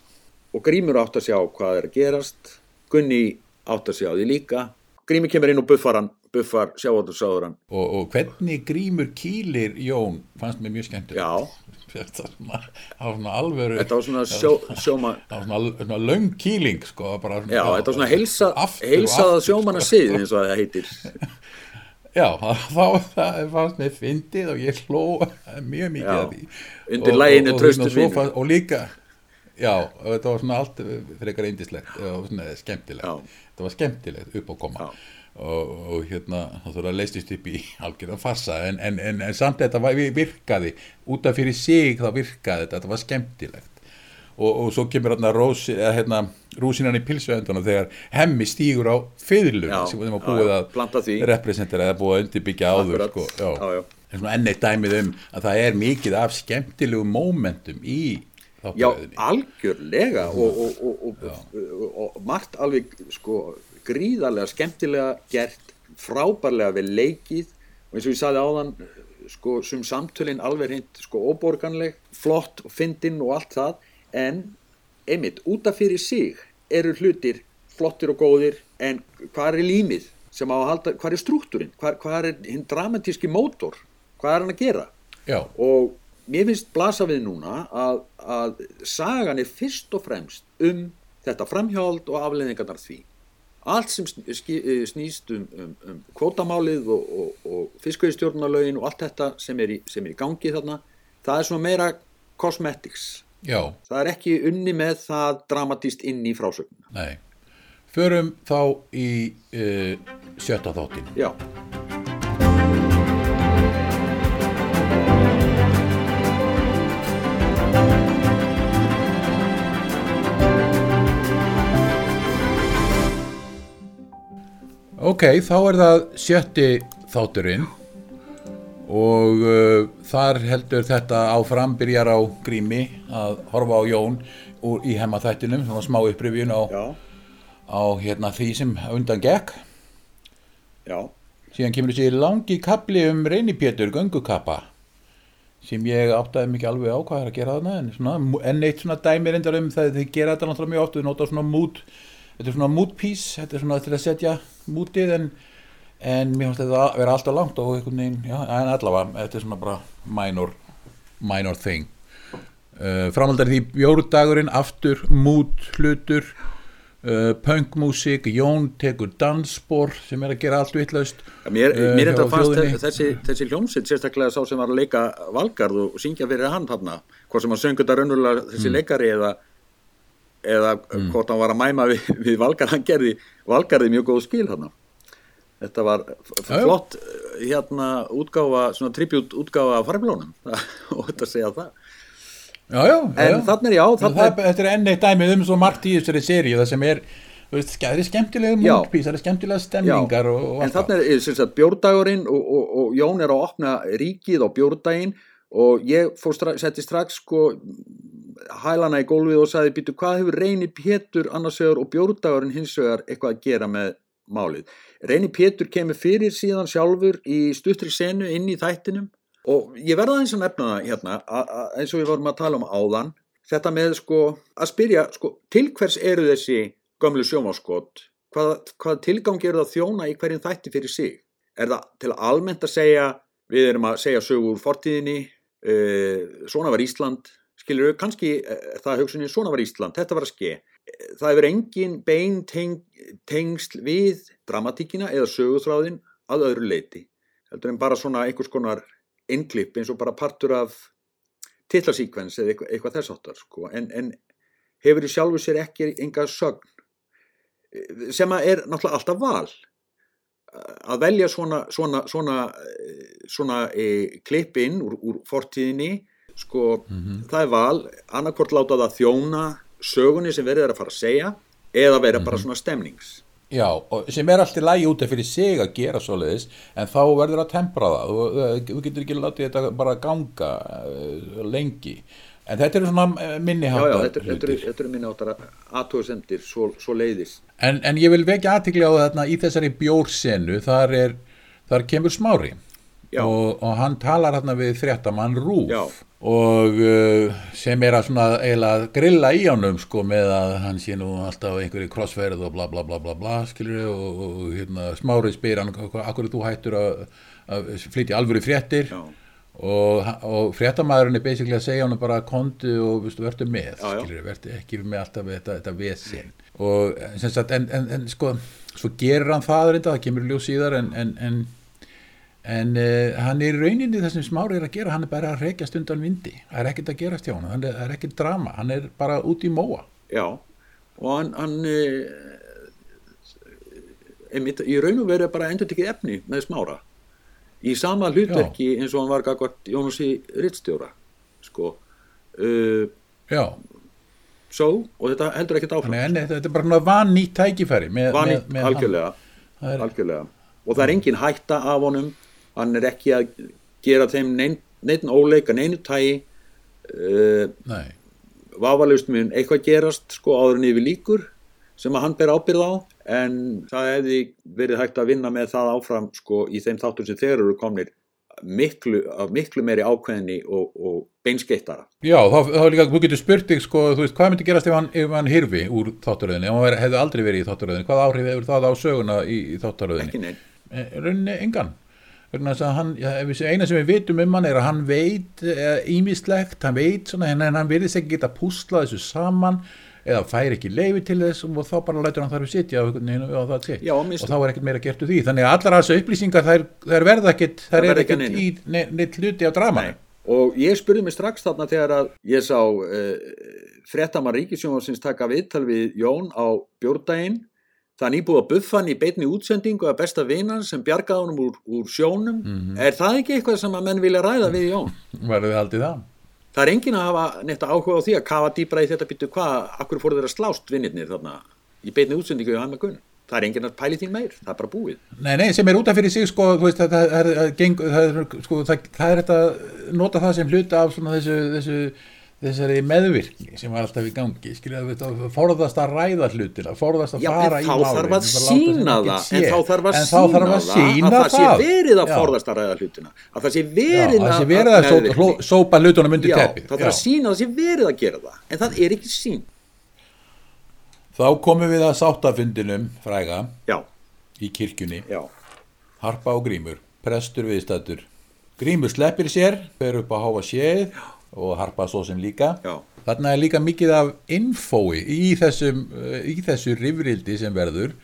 og Grímur átt að sjá hvað er að gerast Gunni átt að sjá því líka Grímur kemur inn og buffar hann buffar sjávartursáður hann Og, og hvernig grímur kýlir Jón fannst mér mjög skemmtilegt. já, Þetta var svona, var svona alvöru, þetta var svona sjó, sjóma það var svona, svona löng kýling, sko. Bara, svona, já, þetta var svona heilsa, aftur heilsaða aftur, sjómanna sko. sið eins og það heitir Já, þá það fannst mér fyndið og ég hló mjög mikið Já, af því. undir Og- laginu og- og líka, já, þetta var svona allt frekar eindislegt og svona skemmtilegt. Já. Þetta var skemmtilegt upp á koma. Já. Og, og hérna, að leistist upp í algjörðan farsa, en, en, en, en samt þetta var, virkaði, út af fyrir sig þá virkaði þetta, þetta var skemmtilegt. Og, og svo kemur hérna, hérna rúsinan í pilsuöndunum þegar hemmi stígur á fyrirlum Já, sem þeim var já, búið já, að representera eða búið að undirbyggja áður sko, já, já. Svona enn eitt dæmið um að það er mikið af skemmtilegu mómentum í Já, þáttaröðinni algjörlega og, og, og, og, og, og margt alveg sko gríðarlega skemmtilega gert, frábærlega vel leikið. Og eins og ég saði áðan sko sum samtölin alveg hreint sko óborganleg, flott og fyndinn og allt það, en einmitt, út af fyrir sig eru hlutir flottir og góðir. En hvað er límið sem á að halda, hvað er struktúrin, hvað, hvað er hinn dramatíski mótor, hvað er hann að gera? Já, og mér finnst blasa við núna að, að sagan er fyrst og fremst um þetta framhjáld og afleðingarnar því allt sem eh, snýst um, um, um kvótamálið og, og, og fiskveiðstjórnarlögin og allt þetta sem er, í, sem er í gangi þarna það er svona meira cosmetics. Já, það er ekki unni með það dramatíst inn í frásögnuna nei. Förum þá í uh, sjötta þáttin já, Ok, þá er það sjötti þátturinn og uh, þar heldur þetta áfram, byrjar á grími að horfa á Jón úr, í hemma þættinum, svona smá upprifjun á, á hérna, því sem undan gekk. já Síðan kemur þessi langi kapli um reynipétur, göngukappa, sem ég áttaði mikið alveg á hvað er að gera þarna, en, svona, en eitt svona dæmi reyndar um það, þið gera þetta náttúrulega mjög oft, þið nota svona mút, þetta er svona mútpís, þetta er svona til að setja mútið, en, en mér finnst þetta að vera alltaf langt og einhvern veginn, já, en allavega, þetta er svona bara minor, minor thing. Uh, framhaldar því bjórdagurinn, aftur, mút, hlutur, uh, punkmúsík, Jón tekur dansspor sem er að gera allt vitlaust. Ja, Mér, eh, mér hjá þetta fannst þjóðinni. þessi, þessi hljómsitt sérstaklega sá sem var að leika valgarð og syngja fyrir hann þarna hvort sem hann söngur þetta raunverulega Mm. þessi leikari eða, eða hvort hann var að mæma við, við valgarð. Hann gerði valgarði mjög góð skil þarna. Þetta var flott eh, hérna útgáfa, svona tribut útgáfa af farflónum og þetta segja það. Já, já, en já. þarna er já, þarna það, þetta er enn eitt dæmið um svo margt í þessari seríu það sem er, þú veist, það er skemmtilega múlpís, það er skemmtilega stemningar og, og en þarna er sem sagt, bjórdagurinn og, og, og Jón er að opna ríkið á bjórdaginn og ég fór stra setti strax sko hælana í gólfið og sagði býtu hvað hefur Reyni Pétur annarsvegar og Bjórdagurinn hinsvegar eitthvað að gera með málið. Reyni Pétur kemur fyrir síðan sjálfur í stuttri senu inn í þættinum. Og ég verða eins og nefna það hérna eins og við vorum að tala um áðan þetta með sko að spyrja sko til hvers eru þessi gömlu sjómáskot hvað, hvað tilgang eru það þjóna í hverjum þætti fyrir sig? Er það til að almennt að segja við erum að segja sögur úr fortíðinni svona var Ísland skilur við, kannski uh, það hugsunni svona var Ísland, þetta var að ske. Það hefur engin bein teng, tengsl við dramatíkina eða sögurþráðin að öðru leiti heldur en bara svona einhvers konar innklipp eins og bara partur af titlasíkvens eða eitthvað, eitthvað þess áttar sko. en, en hefur í sjálfu sér ekki enga sögn sem að er náttúrulega alltaf val að velja svona, svona, svona, svona e, klipp inn úr, úr fortíðinni sko, mm -hmm. það er val. Annarkvort láta það þjóna sögunni sem verður að fara að segja eða vera mm -hmm. bara svona stemnings. Já, sem er alltaf lægi út af fyrir sig að gera svo leiðis, en þá verður að tempra það. Þú getur ekki látið þetta bara ganga uh, lengi. En þetta eru svona minniháttar Já, já, þetta, þetta, þetta eru minniháttar aðtóðsendir svo, svo leiðis en, en ég vil vekja aðtikli á þarna í þessari bjórsenu, þar er þar kemur smári. Og, og hann talar hérna við fréttamann Rúf Já. og uh, sem er að svona eiginlega grilla í ánum sko með að hann sé nú alltaf einhverju krossferð og bla bla bla bla bla skilur og, og hérna smári spyr hann akkur þú hættur að, að flytja alvöru fréttir? Já. og, og fréttamaðurinn er basically að segja hann bara kontu og verður með skilur, verður ekki með alltaf þetta, þetta vesinn og sagt en, en, en sko svo gerir hann það reynda, það kemur ljós síðar en, en, en en uh, hann er rauninni það sem smári er að gera hann er bara að reykjast undan vindi. Það er ekkert að gerast hjá hann, það er ekkert drama hann er bara út í móa. Já, og hann, hann e, einmitt, í raun og veru er bara endur tekið efni með smára. Í sama hlutverki eins og hann var Jónusi Rittstjóra sko. Uh, já, svo, og þetta heldur ekkert áfram. Þannig, en, þetta er bara vann nýtt tækifæri með, Vanni, með, með algjörlega, er- algjörlega. Og það er engin hætta af honum. Hann er ekki að gera þeim neinn óleika, neinu tægi uh, hann, nei, vafalaust mun eitthvað gerast sko áður en yfir líkur sem að hann ber ábyrð á. En það hefði verið hægt að vinna með það áfram sko í þeim þáttum sem þeir eru komnir miklu, miklu meiri ákveðni og, og beinskeittara já, þá, þá líka, þú getur spurt þig sko, þú veist, hvað myndi gerast ef hann, ef hann hirfi úr þáttaröðinni, ef hann veri- hefði aldrei verið í þáttaröðinni, hvað áhrif hefur það á söguna í, í þáttaröðinni? ekki neinn. Eh, rauninni engan. Vegna þess að hann, við- eina sem við vitum um hann er að hann veit ímislegt, hann veit svona en hann verðist ekki geta púsla þessu saman eða fær ekki leifi til þess og þá bara lætur hann þar við sitja og, og það og þá er ekkert meira gert úr því. Þannig að allar þessu upplýsingar þær, þær verða ekkert þær verða er ekkert í ne- neitt hluti á dramanu og ég spurði mig strax þarna þegar að ég sá uh, fréttamar Ríkisjónsins taka viðtal við Jón á bjórdaginn. Það er nýbúið að buffa hann í beinni útsendingu að besta vinan sem bjargaði honum úr, úr sjónum. Er það ekki eitthvað sem að menn vilja ræða við Jón? verður þið haldið það Það er enginn að hafa neitt áhuga á því að kafa dýbra í þetta byttu hvað, akkur fóru þeir að slást vinnirnir þarna í beinni útsendingu hjá hann með gunn. Það er enginn að pæli því meir, það er bara búið. Nei, nei, sem er út af fyrir sig sko, veist, það, það, er, það, geng, það, er, sko, það er þetta nota það sem hluta af svona þessu, þessu þessari meðvirkni sem var alltaf í gangi skilja, þú veist, að forðast að ræða hlutina forðast að Já, fara en í þá málin þarf að sína það, en þá þarf að En þá sína þarf að að það sé verið að Já. forðast að ræða hlutina. Að það sé Já, verið það sé verið að só- meðvirkni. hló- sópa hlutunum undir Já, teppið það þarf að sína að það sé verið að gera það, en það er ekki sín. Þá komum við að sáttafundinum fræga Já, í kirkjunni já, Harpa og Grímur, prestur viðstættur Grímur sleppir sér fer upp á háa séð og Harpa svo sem líka. Já, Þarna er líka mikið af infói í, þessum, í þessu rifrildi sem verður.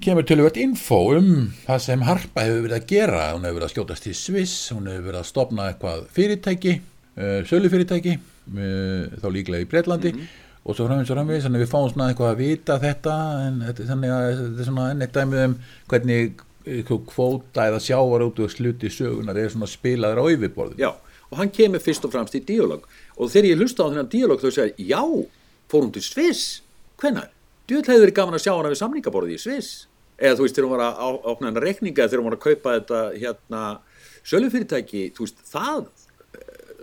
Kemur tölvöld infó um það sem Harpa hefur verið að gera. Hún hefur verið að skjótast til Sviss hún hefur verið að stopna eitthvað fyrirtæki uh, sölufyrirtæki uh, þá líklega í Breitlandi og svo framvegis og framvegis. Þannig að við fáum svona eitthvað að vita þetta en þannig að þetta er svona enn eitt dæmið um hvernig eitthvað kvóta eða sjávar út og sluti sögunar er svona spilaður á yfirborðin já. Og hann kemur fyrst og fremst í díalog. Og þegar ég hlusta á þennan díalog þá segir, já, fór hún til Sviss? Hvenær? Djöðl hefur verið gaman að sjá hana við samningaborðið í Sviss. Eða þú veist, þegar hún var að opna hennar reikninga, þegar hún var að kaupa þetta hérna sölufyrirtæki, þú veist, það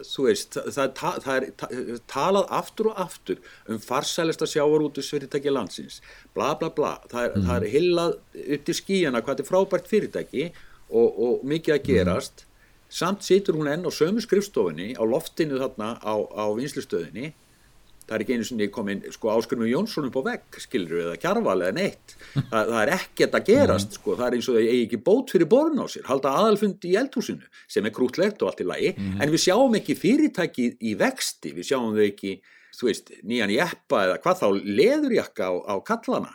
þú veist, það, það, það er ta, talað aftur og aftur um farsælesta sjávarútusfyrirtæki landsins, bla bla bla, það er, það er hillað upp til skíjana hvað er frábært fyrirtæki og, og mikið að gerast, samt situr hún enn á sömu skrifstofunni á loftinu þarna á, á vinslustöðinni, það er ekki einu sinni komin sko Áskrumur Jónsson upp á vegg skilur eða kjarval eða neitt. Það, það er ekkert að gerast sko. Það er eins og það eigi ekki bót fyrir borun á sér halda aðalfund í eldhúsinu sem er krútlegt og allt í lagi. En við sjáum ekki fyrirtæki í vexti við sjáum þau ekki, þú veist, nýjan jeppa eða hvað þá leðurjakka á, á kallana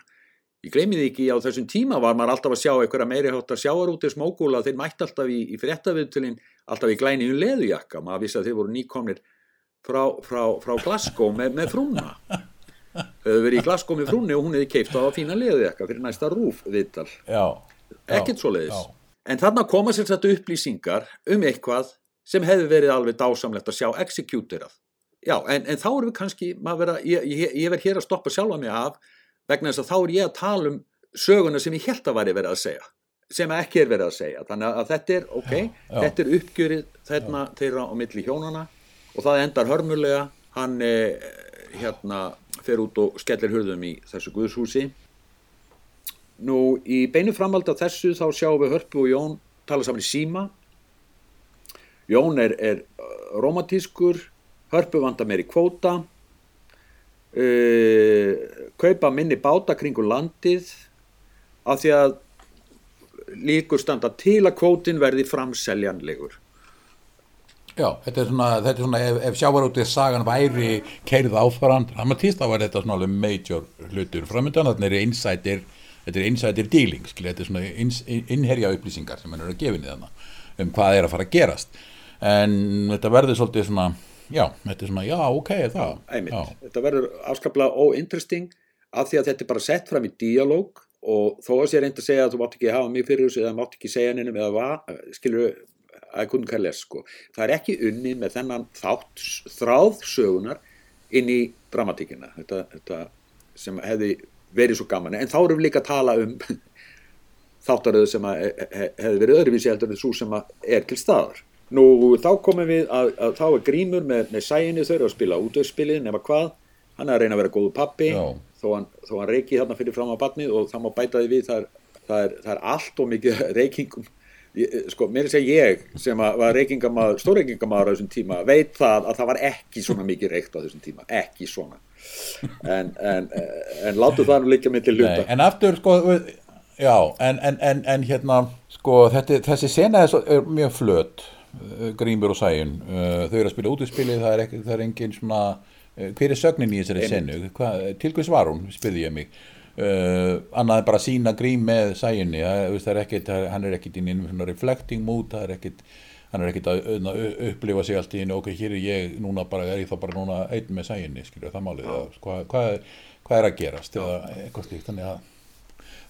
ég gleymi því ekki á þessum tíma var maður alltaf að sjá einhverja meiri hátt að sjáar út í smókúla þeir mætti alltaf í, í fréttaviðtölin alltaf í glæninu leðurjakka. Maður vissi að þeir voru nýkomnir frá, frá, frá Glasgow með, með frúna. Þau verið í Glasgow með frúni og hún hefði keift á að fína leðujakka fyrir næsta rúf viðtal, ekkert svo leiðis en þarna koma sér þetta upplýsingar um eitthvað sem hefði verið alveg dásamlegt að sjá executerað já, en, en þá erum við kannski vera, ég, ég, ég vegna þess að þá er ég að tala um söguna sem ég held að væri verið að segja sem ekki er verið að segja. Þannig að þetta er, ok, já. þetta er uppgjörið þarna þeirra á milli hjónana og það endar hörmulega. Hann eh, hérna fer út og skellir hurðum í þessu guðshúsi. Nú í beinu framhald af þessu þá sjáum við Hörpu og Jón tala saman í síma. Jón er, er uh, romantískur Hörpu vandar meir í kvóta uh, kaupa minni báta kringu landið af því að líkur standa til að kvótin verði framseljanlegur Já, þetta er svona, þetta er svona ef, ef sjávarútið sagan væri keirð áfram dramatíst, þá var þetta svona major hlutur framöndan, þannig er insider, þetta er dealing, skilja, þetta er svona innherja upplýsingar sem hann eru að gefa í þannig um hvað er að fara að gerast. En þetta verður svolítið svona, já, þetta er svona, já, ok, það. Já, Þetta verður afskaplega óinteresting af því að þetta er bara sett fram í díalóg og þó að sé reynd að segja að þú mátt ekki hafa mig fyrir þessu eða mátt ekki segja neinum eða hvað, skilur að kunnum kærlega sko. Það er ekki unni með þennan þátt þráð sögunar inn í dramatíkina þetta, þetta sem hefði verið svo gaman en þá erum við líka að tala um þáttaröðu sem hefði verið öðruvísi heldur en svo sem er til staðar. Nú þá komum við að, að þá er grímur með, með sæinu þau að spila útöðspilið nema hvað, hann er að reyna að vera góðu pappi Já. þó hann, hann reiki þarna fyrir fram á batnið og það má bæta því við það er, það er, það er allt og mikið reykingum. Ég, sko, mér segja ég sem var reykingamaður, stórreykingamaður á þessum tíma, veit það að það var ekki svona mikið reykt á þessum tíma, ekki svona. En, en, en látu það nú líka mig til hluta. en aftur, sko, já, en, en, en, en hérna, sko, þetta, þessi sena er, svo, er mjög flöt, Grímur og Sæjun, uh, þau eru að spila útispilið, það er, ekki, það er engin svona, uh, hver er sögnin í þessari senu, til hvers var hún, spyrði ég mig, uh, annað bara sína Grím með Sæjunni, það, það er ekkit, hann er ekkit í svona reflecting mood, það er ekkit, hann er ekkit að upplifa sig allt í einu, ok, hér er ég, núna bara, er ég þá bara núna einn með Sæjunni, skilur það málið, hvað, hvað, hvað er að gerast, eða eitthvað slíkt, þannig að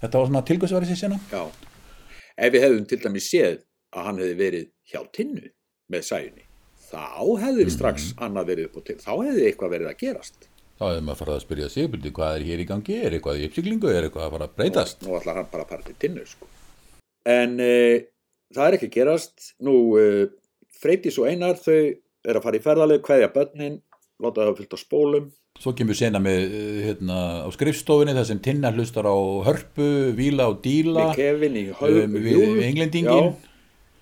Þetta var svona tilgjóðsverið sér sena? Já. Ef við hefðum til dæmis séð að hann hefði verið hjá tinnu með sæjunni, þá hefði strax annað verið upp og til, þá hefði eitthvað verið að gerast. Þá hefði maður farið að spyrja sig, hvað er hér í gangi, er eitthvað í uppsýklingu, er eitthvað að fara að breytast? Nú ætlar hann bara að fara til tinnu, sko. En e, það er ekki að gerast. Nú, e, Freydís og Einar, þau eru að fara í ferðaleg, kveðja börnin, láta það fyllt á spólum. Svo kemur sena með, eh, hérna, á skrifstofinni þar sem Tinna hlustar á hörpu, víla og díla, Með Kevin í höf, um, við englendingin,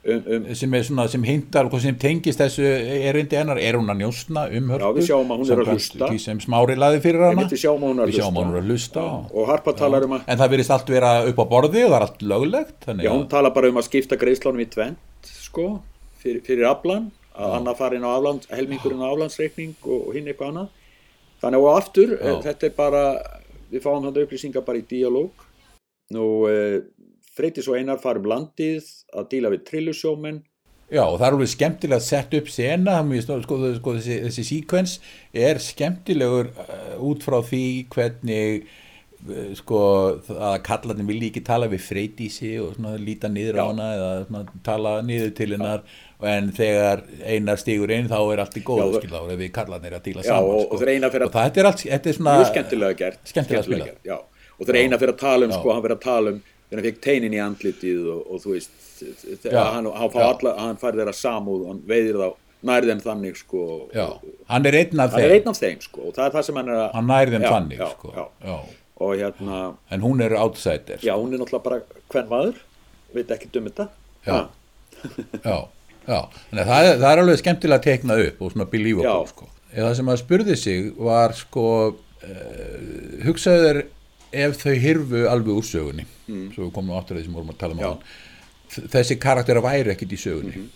um, um, sem er svona, sem hintar, hvað sem tengist þessu erindi hennar, er hún að njósna um hörpu? Já, við sjáum að hún er að hlusta. Sem smári laði fyrir hana. Við sjáum að hún er að að hlusta. og Harpa talar um að, En það virðist allt vera upp á borði og það er allt löglegt, þannig já, hún talar bara um að skipta greiðslánum í tvent, sko, fyrir, fyrir aflan, að hann að fara inn á aflands, helmingurinn á aflandsreikning og, og hinn eitthvað annað. Þannig og aftur, Já. e, þetta er bara, við fáum þetta upplýsingar bara í díalóg. Nú, Freydís og Einar fara um landið að díla við trillusjómenn. Já, og það er alveg skemmtilega sett upp sena, sko, sko, þessi, þessi síkvens er skemmtilegur uh, út frá því hvernig uh, sko, að kallarnir vilja ekki tala við freydísi og svona líta niður á Já. hana eða svona, tala niður til hennar en þegar einar stígur inn þá er allt í góðu Já, skil þá er við kallarnir að díla saman og, sko. og og að, þetta er allt, þetta er svona skemmtilega gert. skemmtilega spilað. gert, já. Og þeir eina fyrir að tala um, Já. sko, hann fyrir að tala um, þegar hann fekk teinin í andlitið og, og þú veist, Já. hann, hann, alla, hann fær þeirra samúð, hann veiðir þá nærðin þannig sko já, hann er einn af hann þeim einn af þeim sko og það er það sem hann er að hann nær þeim Já, þannig sko. og hérna, en hún er outsider já hún er náttúrulega bara hvern maður, veit ekki um þetta Já. já, já. Þannig, að það, er, það er alveg skemmtilega að tekna upp og svona believable Já. sko. eða það sem að spurði sig var sko uh, hugsaðu þér ef þau hirfu alveg úr sögunni Mm. svo við komum áttur að því sem vorum að tala um Já. áðan. þessi karaktera væri ekkit í sögunni Mhm.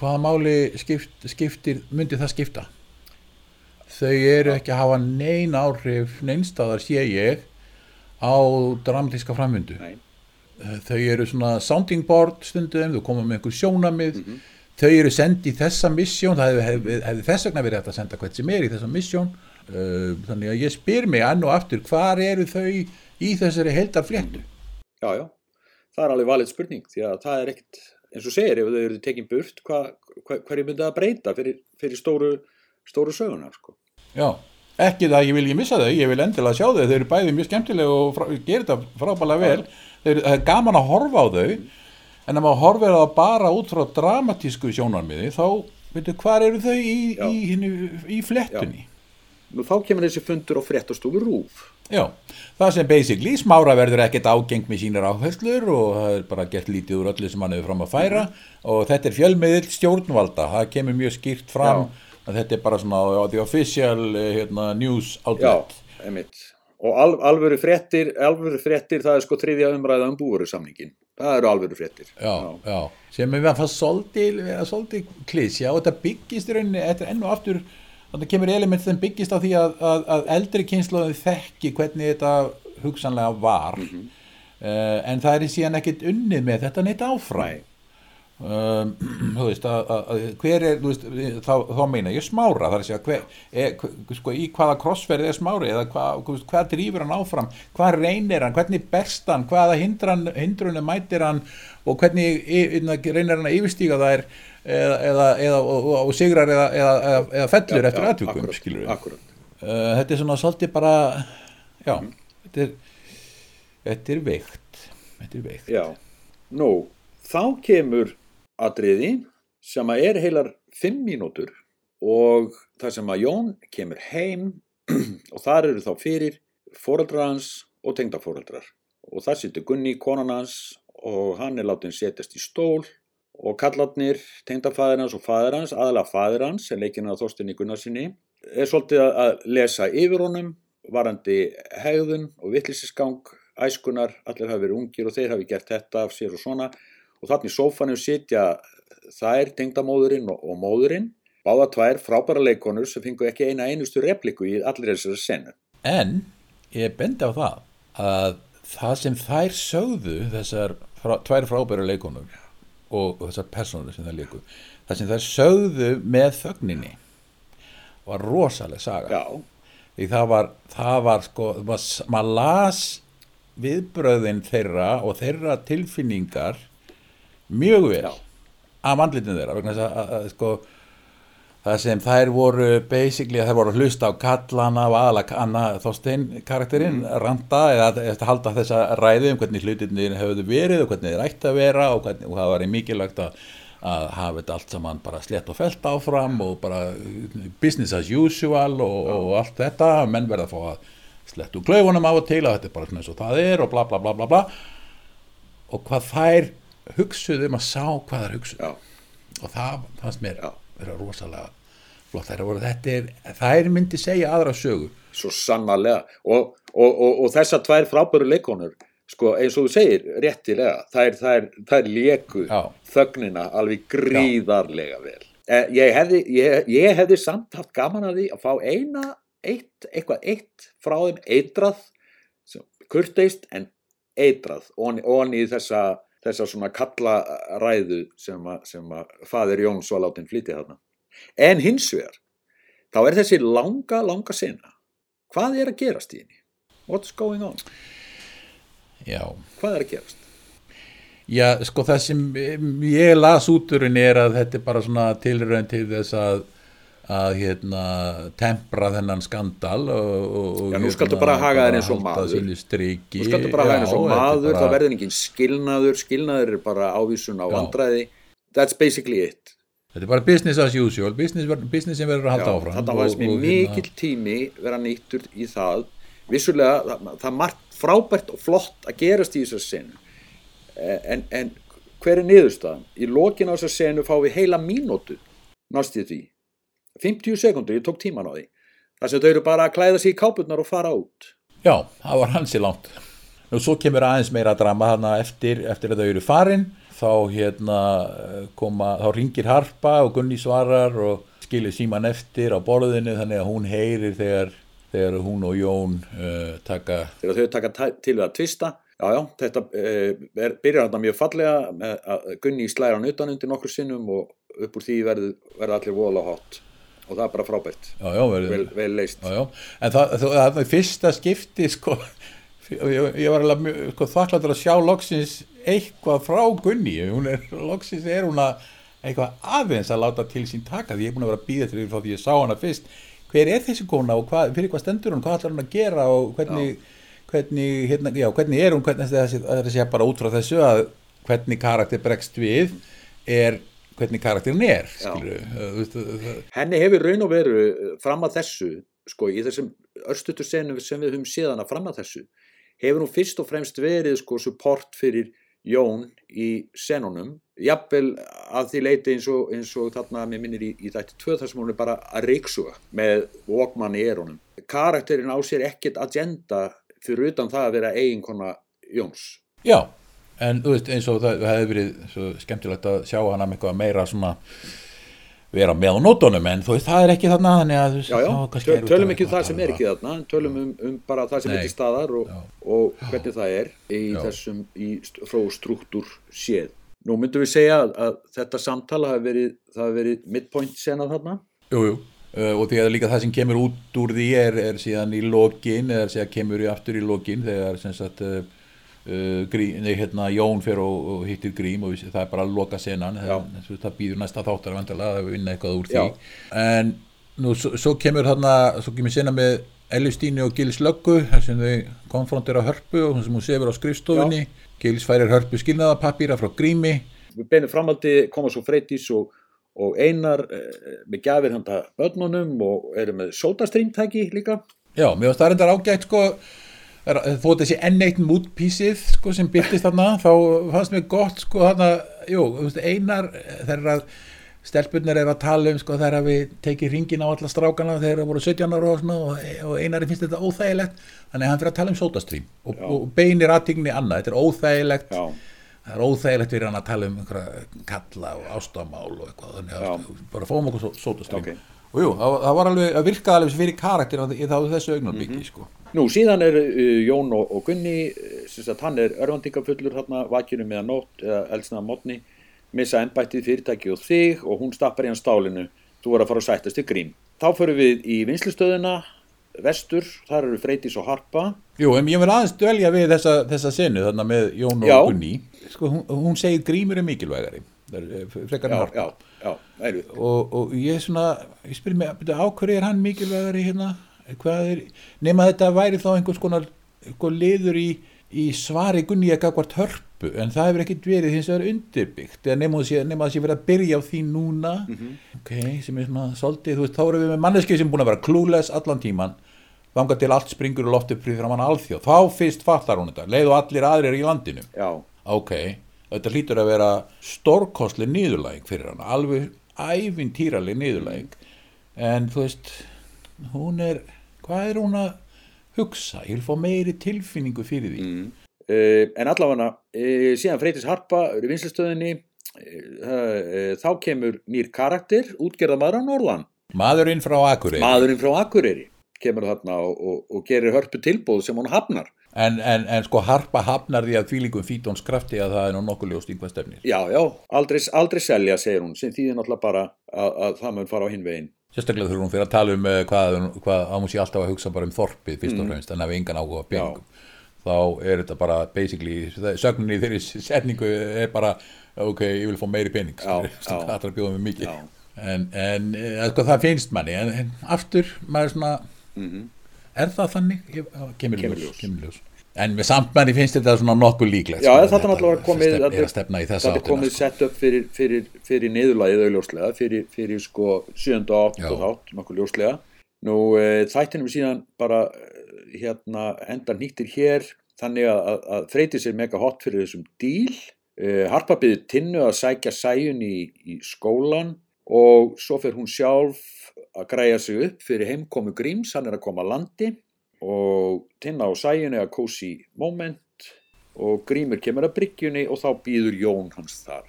hvaða máli skipt, skiptir myndi það skipta þau eru ekki að hafa nein áhrif neinstæðar sé ég á dramatíska framvindu Nei. þau eru svona sounding board stundum, þau koma með einhver sjónamið Mhm. þau eru sendið í þessa missjón það hefði, hefði, hefði þess vegna verið hægt að senda hvert sem er í þessa missjón þannig að ég spyr mig og aftur hvar eru þau í þessari heldar fléttu já, já, það er alveg valið spurning því að það er ekkit, eins og segir ef þau eru tekin burt, hva, hva, hverju myndi það breyta fyrir, fyrir stóru stóru sögunar sko? Já, ekki það að ég vil ekki missa þau ég vil endilega sjá þau, þau eru bæði mjög skemmtilega og frá, gerir þetta frábælega vel. Þau eru, það er gaman að horfa á þau en ef maður horfir á það bara út frá dramatísku sjónarmiði þá veitu hvað eru þau í, Já. í, í, í flettunni nú þá kemur þessi fundur á fréttastofu rúf Já, það sem basically smára verður ekkert ágeng með sínar áherslur og það er bara gert lítið úr öllu sem hann hefur fram að færa. Og þetta er fjölmiðill stjórnvalda, það kemur mjög skýrt fram að þetta er bara svona á the official eh, hérna, news já, outlet. einmitt. Og al, alvöru fréttir, alvöru fréttir það er sko þriðja umræða um búuru samningin það eru alvöru fréttir. Já, já, sem er að það svolítið, vera svolítið klísja og þetta byggist í rauninni, þetta er enn og aftur þannig kemur element sem byggist á því að, að, að eldri kynnslóðin þekki hvernig þetta hugsanlega var. Mhm. uh, en það er síðan ekkit unnið með þetta neitt Nei. um, þú veist að, að, að hver er, veist, þá, þá meina ég smára þar að segja hver, er, sko, í hvaða krossferð er smári eða hvað, hvað, hvað drýfur hann áfram? Hvað reynir hann, hvernig berst hann? Hvaða hindrunum mætir hann? Og hvernig y- reynir hann að eða, eða, eða og, og sigrar eða, eða, eða, eða fellur eftir aðtökum uh, þetta er svona svolítið bara já, þetta er þetta er veikt þetta er veikt. Já, nú, þá kemur atriði sem að er heilar fimm mínútur og það sem að Jón kemur heim og þar eru þá fyrir foreldrar hans og tengdafóreldrar og þar situr Gunni, konan hans og hann er látin setjast í stól og kallarnir, tengdafæðir hans og fæðir hans, aðalega fæðir hans sem leikinn að Þorstinni Gunnarsinni er svolítið að- lesa yfir honum varandi hegðun og vitlisisgang æskunar, allir hafi verið ungir og þeir hafi gert þetta af sér og svona. Og þannig sófanum sitja þær tengdamóðurinn og, og móðurinn báða tvær frábæra leikonur sem fengu ekki eina einustu repliku í allir þessari senu En ég bendi á það að það sem þær sögðu þessar frá, tvær frábæru leikonur og, og þessar personur sem þær leiku það sem þær sögðu með þögninni. Var rosaleg saga. Já, því það var, það var sko, maður mað las viðbröðin þeirra og þeirra tilfinningar mjög vel Já. af andlitin þeirra vegna þess að, að, að sko það sem þær voru basically þær voru að hlusta á kallana og aðalega Anna Þorstein karakterinn randa eða að halda þessa ræði um hvernig hlutinir hefðu verið og hvernig þeir ætti að vera og, hvernig, og það var mikilvægt að, að hafa þetta allt saman bara slett og felt áfram og bara business as usual og, og allt þetta. Menn verða að fá að slettu klaufunum af og til að þetta er bara svona eins og það er og bla bla bla bla bla. Og hvað þær hugsuðu um að sá hvað þær hugsuðu. Já, og það fannst mér Já. Vera rosalega flott þær voru þetta er, þær myndi segja aðra sögu. Svo sannarlega. Og, og, og, og þessar tvær frábæru leikonur sko eins og þú segir réttilega þær, þær, þær leku Já. þögnina alveg gríðarlega vel. Eh, ég, hefði, ég, ég hefði samt haft gaman að því að fá eina eitt, eitthvað eitt frá þeim eitrað kurteist en eitrað og í þessa, þessa svona kalla ræðu sem að, sem að fadir Jóns var látin flytja þarna. En hins vegar þá er þessi langa, langa sena. Hvað er að gerast í henni? What's going on, já, hvað er að gerast? Já sko það sem ég las út úr henni er að þetta er bara svona tilraun til þess að að hérna tempra þennan skandal og, og, og Já, nú skaltu bara haga þér eins og maður. Þú skaltu bara svo Já, þetta er maður, bara- það verður engin skilnaður, skilnaður er bara ávísun á Já. vandræði. That's basically it. þetta er bara business as usual business, business sem verður að halda áfram þetta var sem og- og mikill tími vera nýttur í það vissulega, það, það er margt frábært og flott að gerast í þessar senu en, en hver er niðurstaðan? Í lokin á þessar senu fáum við heila nást í því 50 sekundur, ég tók tíman á því. Þar sem þau eru bara að klæða sig í kápurnar og fara út. Já, það var hansi langt. Nú svo kemur aðeins meira drama þarna eftir, eftir að þau eru farin, þá hérna koma, þá ringir Harpa og Gunni svarar og skilir síman eftir á borðinu þannig að hún heyrir þegar, þegar hún og Jón uh, taka, þegar þau taka til við að tvista. Já, já, þetta uh, er, byrjar þetta mjög fallega með að Gunni slæra hann utan undir nokkur sinnum og upp úr því verður verður allir voðalega hot og það er bara frábært, já, já, verður, vel, vel leist já, já, en það, það, það, það fyrsta skipti, sko, ég, ég var alveg sko, þakkláttur að sjá loksins eitthvað frá Gunni, er, loksins er hún að eitthvað aðeins að láta til sín taka því ég er búin að vera að býða til því frá því ég sá hana fyrst hver er þessi kona og hvað, fyrir hvað stendur hún, hvað ætlar hún að gera og hvernig, hvernig, hérna, hvernig er hún, hvernig þessi, þessi bara út frá þessu að hvernig karakter bregst við er hvernig karakterin er, henni hefur raun og veru eh, fram að þessu sko í þessum örstutu senum sem við höfum séðana fram að þessu hefur hún fyrst og fremst verið sko support fyrir Jón í senunum. Jafnvel að því leiti eins og, eins og þarna mér minnir í, í þætti tvö þar sem hún er bara að reyksuga með Walkman í erunum karakterin á sér ekkert agenda fyrir utan það að vera eiginkona Jóns. Já, en þú veist eins og það, hefði verið skemmtilegt að sjá hana með eitthvað meira svona vera með á nótunum en þú veist það er ekki þarna þannig að Já, já, töl, tölum ekki um það að sem er ekki þarna, tölum um, um bara það sem Nei. til staðar og, og hvernig það er í þessum í frá struktúr séð. Nú myndum við segja að, að þetta samtala hafi verið, verið midpoint senað þarna. Jú, jú, uh, og því að líka það sem kemur út úr því er, er síðan í lokin eða kemur í aftur í lokin þegar sem sagt uh, uh, grí, nei, hérna, Jón fer og, og hittir Grím og við, það er bara að loka senan Já. það, það býður næsta þáttar að vinna eitthvað úr því Já. en nú svo, svo kemur þarna svo kemur sena með Ellistíni og Gils Löggu sem þau konfrontera hörpu og sem hún sefur á skrifstofunni Gils færir hörpu skilnaðapapíra frá Grími Við beinum framaldi koma svo Freydís og, og Einar eh, með gjafir handa börnunum og eru með sótastringtæki líka. Já, mér finnst það reyndar ágætt sko er- þó þessi enn eitt mútpísið sko sem byrtist þarna þá fannst mér gott sko þarna jú, einar þegar að stelpunir er að tala um sko þegar við tekið ringin á alla strákana þegar það voru 17 ára og, svona, og, og einari finnst þetta óþægilegt þannig að hann fyrir að tala um sótastrím og, og beinir aðtingni annað, þetta er óþægilegt. Já, það er óþægilegt fyrir hann að tala um kalla og ástamál og eitthvað þannig að bara fáum okkur sótastrím Ok. Og jú, það, var alveg að virka alveg fyrir karakter í þá þessu augnarbyggi sko Nú, síðan er uh, Jón og, og Gunni, uh, sem sagt, hann er örvandingafullur þarna, vakinu meðan nótt, eða eldsnaða mótni, missa ennbættið fyrirtæki og þig og hún stappar í hann stálinu, þú er að fara að sættast til grín. Þá förum við í vinslustöðuna, vestur, þar eru Freydís og Harpa. Jú, en ég vil aðeins dvelja við þessa, þessa senu þarna með Jón og Já. Gunni sko, hún, hún segir grímur er mikilvægari eh, frekar en Já, já, og, og ég svona ég spyr mig, byrju, á hverju er hann mikilvægari hérna, er nema þetta væri þá einhvers konar einhver liður í, í svari Gunni að gagvart hörpu, en það hefur ekkit verið hins vegar undirbyggt, nema nema það sé verið að byrja á því núna. Ok, sem er svona svolítið, þú veist, þá erum við með manneskið sem búin að vera clueless allan tíman þangað til allt springur og loftur fyrir framann alþjóð, þá fyrst fattar hún þetta leið og allir aðrir í landinu. Já, ok, þetta hlýtur að vera stórkostli nýðurlæg fyrir hann alveg ævintýraleg nýðurlæg en þú veist hún er, hvað er hún að hugsa, ég vil fá meiri tilfinningu fyrir því mm. uh, en allavega, uh, síðan Freydís Harpa eru í vinslustöðinni, uh, uh, þá kemur nýr karakter, útgerðamaður á Norðan. maðurinn frá Akureyri Maðurinn frá Akureyri kemur þarna og, og, og gerir hörpu tilbúð sem hún hafnar. En, en, en sko harpa hafnar því að þvílingum fítóns krafti að það er nú nokkuð ljóst í hvað stefnir. Já, já, aldrei, aldrei selja, segir hún, sem þýðir náttúrulega bara að, að það mun fara á hinn veginn. sérstaklega þegar hún fyrir að tala um eh, hvað, hvað að hún sé alltaf að hugsa bara um þorpið fyrst og fremst, en ef engan áhuga á peningum. Þá er þetta bara basically, sögninni þeirri setningu er bara, ok, ég vil fá meiri pening það er að bjóða mig mikið. Já. en, en eh, sko, það finnst manni. En, aftur, maður er svona er það þannig? Ég, á, kemur Kemur ljós, ljós. kemur ljós En með samtmenni finnst þetta svona nokkuð líklegt. Já, sko, þetta er náttúrulega komið, þetta að stefna í þessa þetta er komið sett upp fyrir, fyrir, fyrir niðurlagið auðljóslega, fyrir, fyrir sko 7. og 8. Já. þátt, nokkuð ljóslega. Nú, e, þættinum síðan bara eh, hérna enda nýttir hér, þannig að, að, að freyti sér mega hot fyrir þessum díl. E, Harpa byggði tinnu að sækja sæjun í, í skólan og svo fyrir hún sjálf að græja sig upp fyrir heimkomu Gríms, hann er að koma að landi og tinna á sæjunni að kósi moment og Grímur kemur að bryggjunni og þá býður Jón hans þar.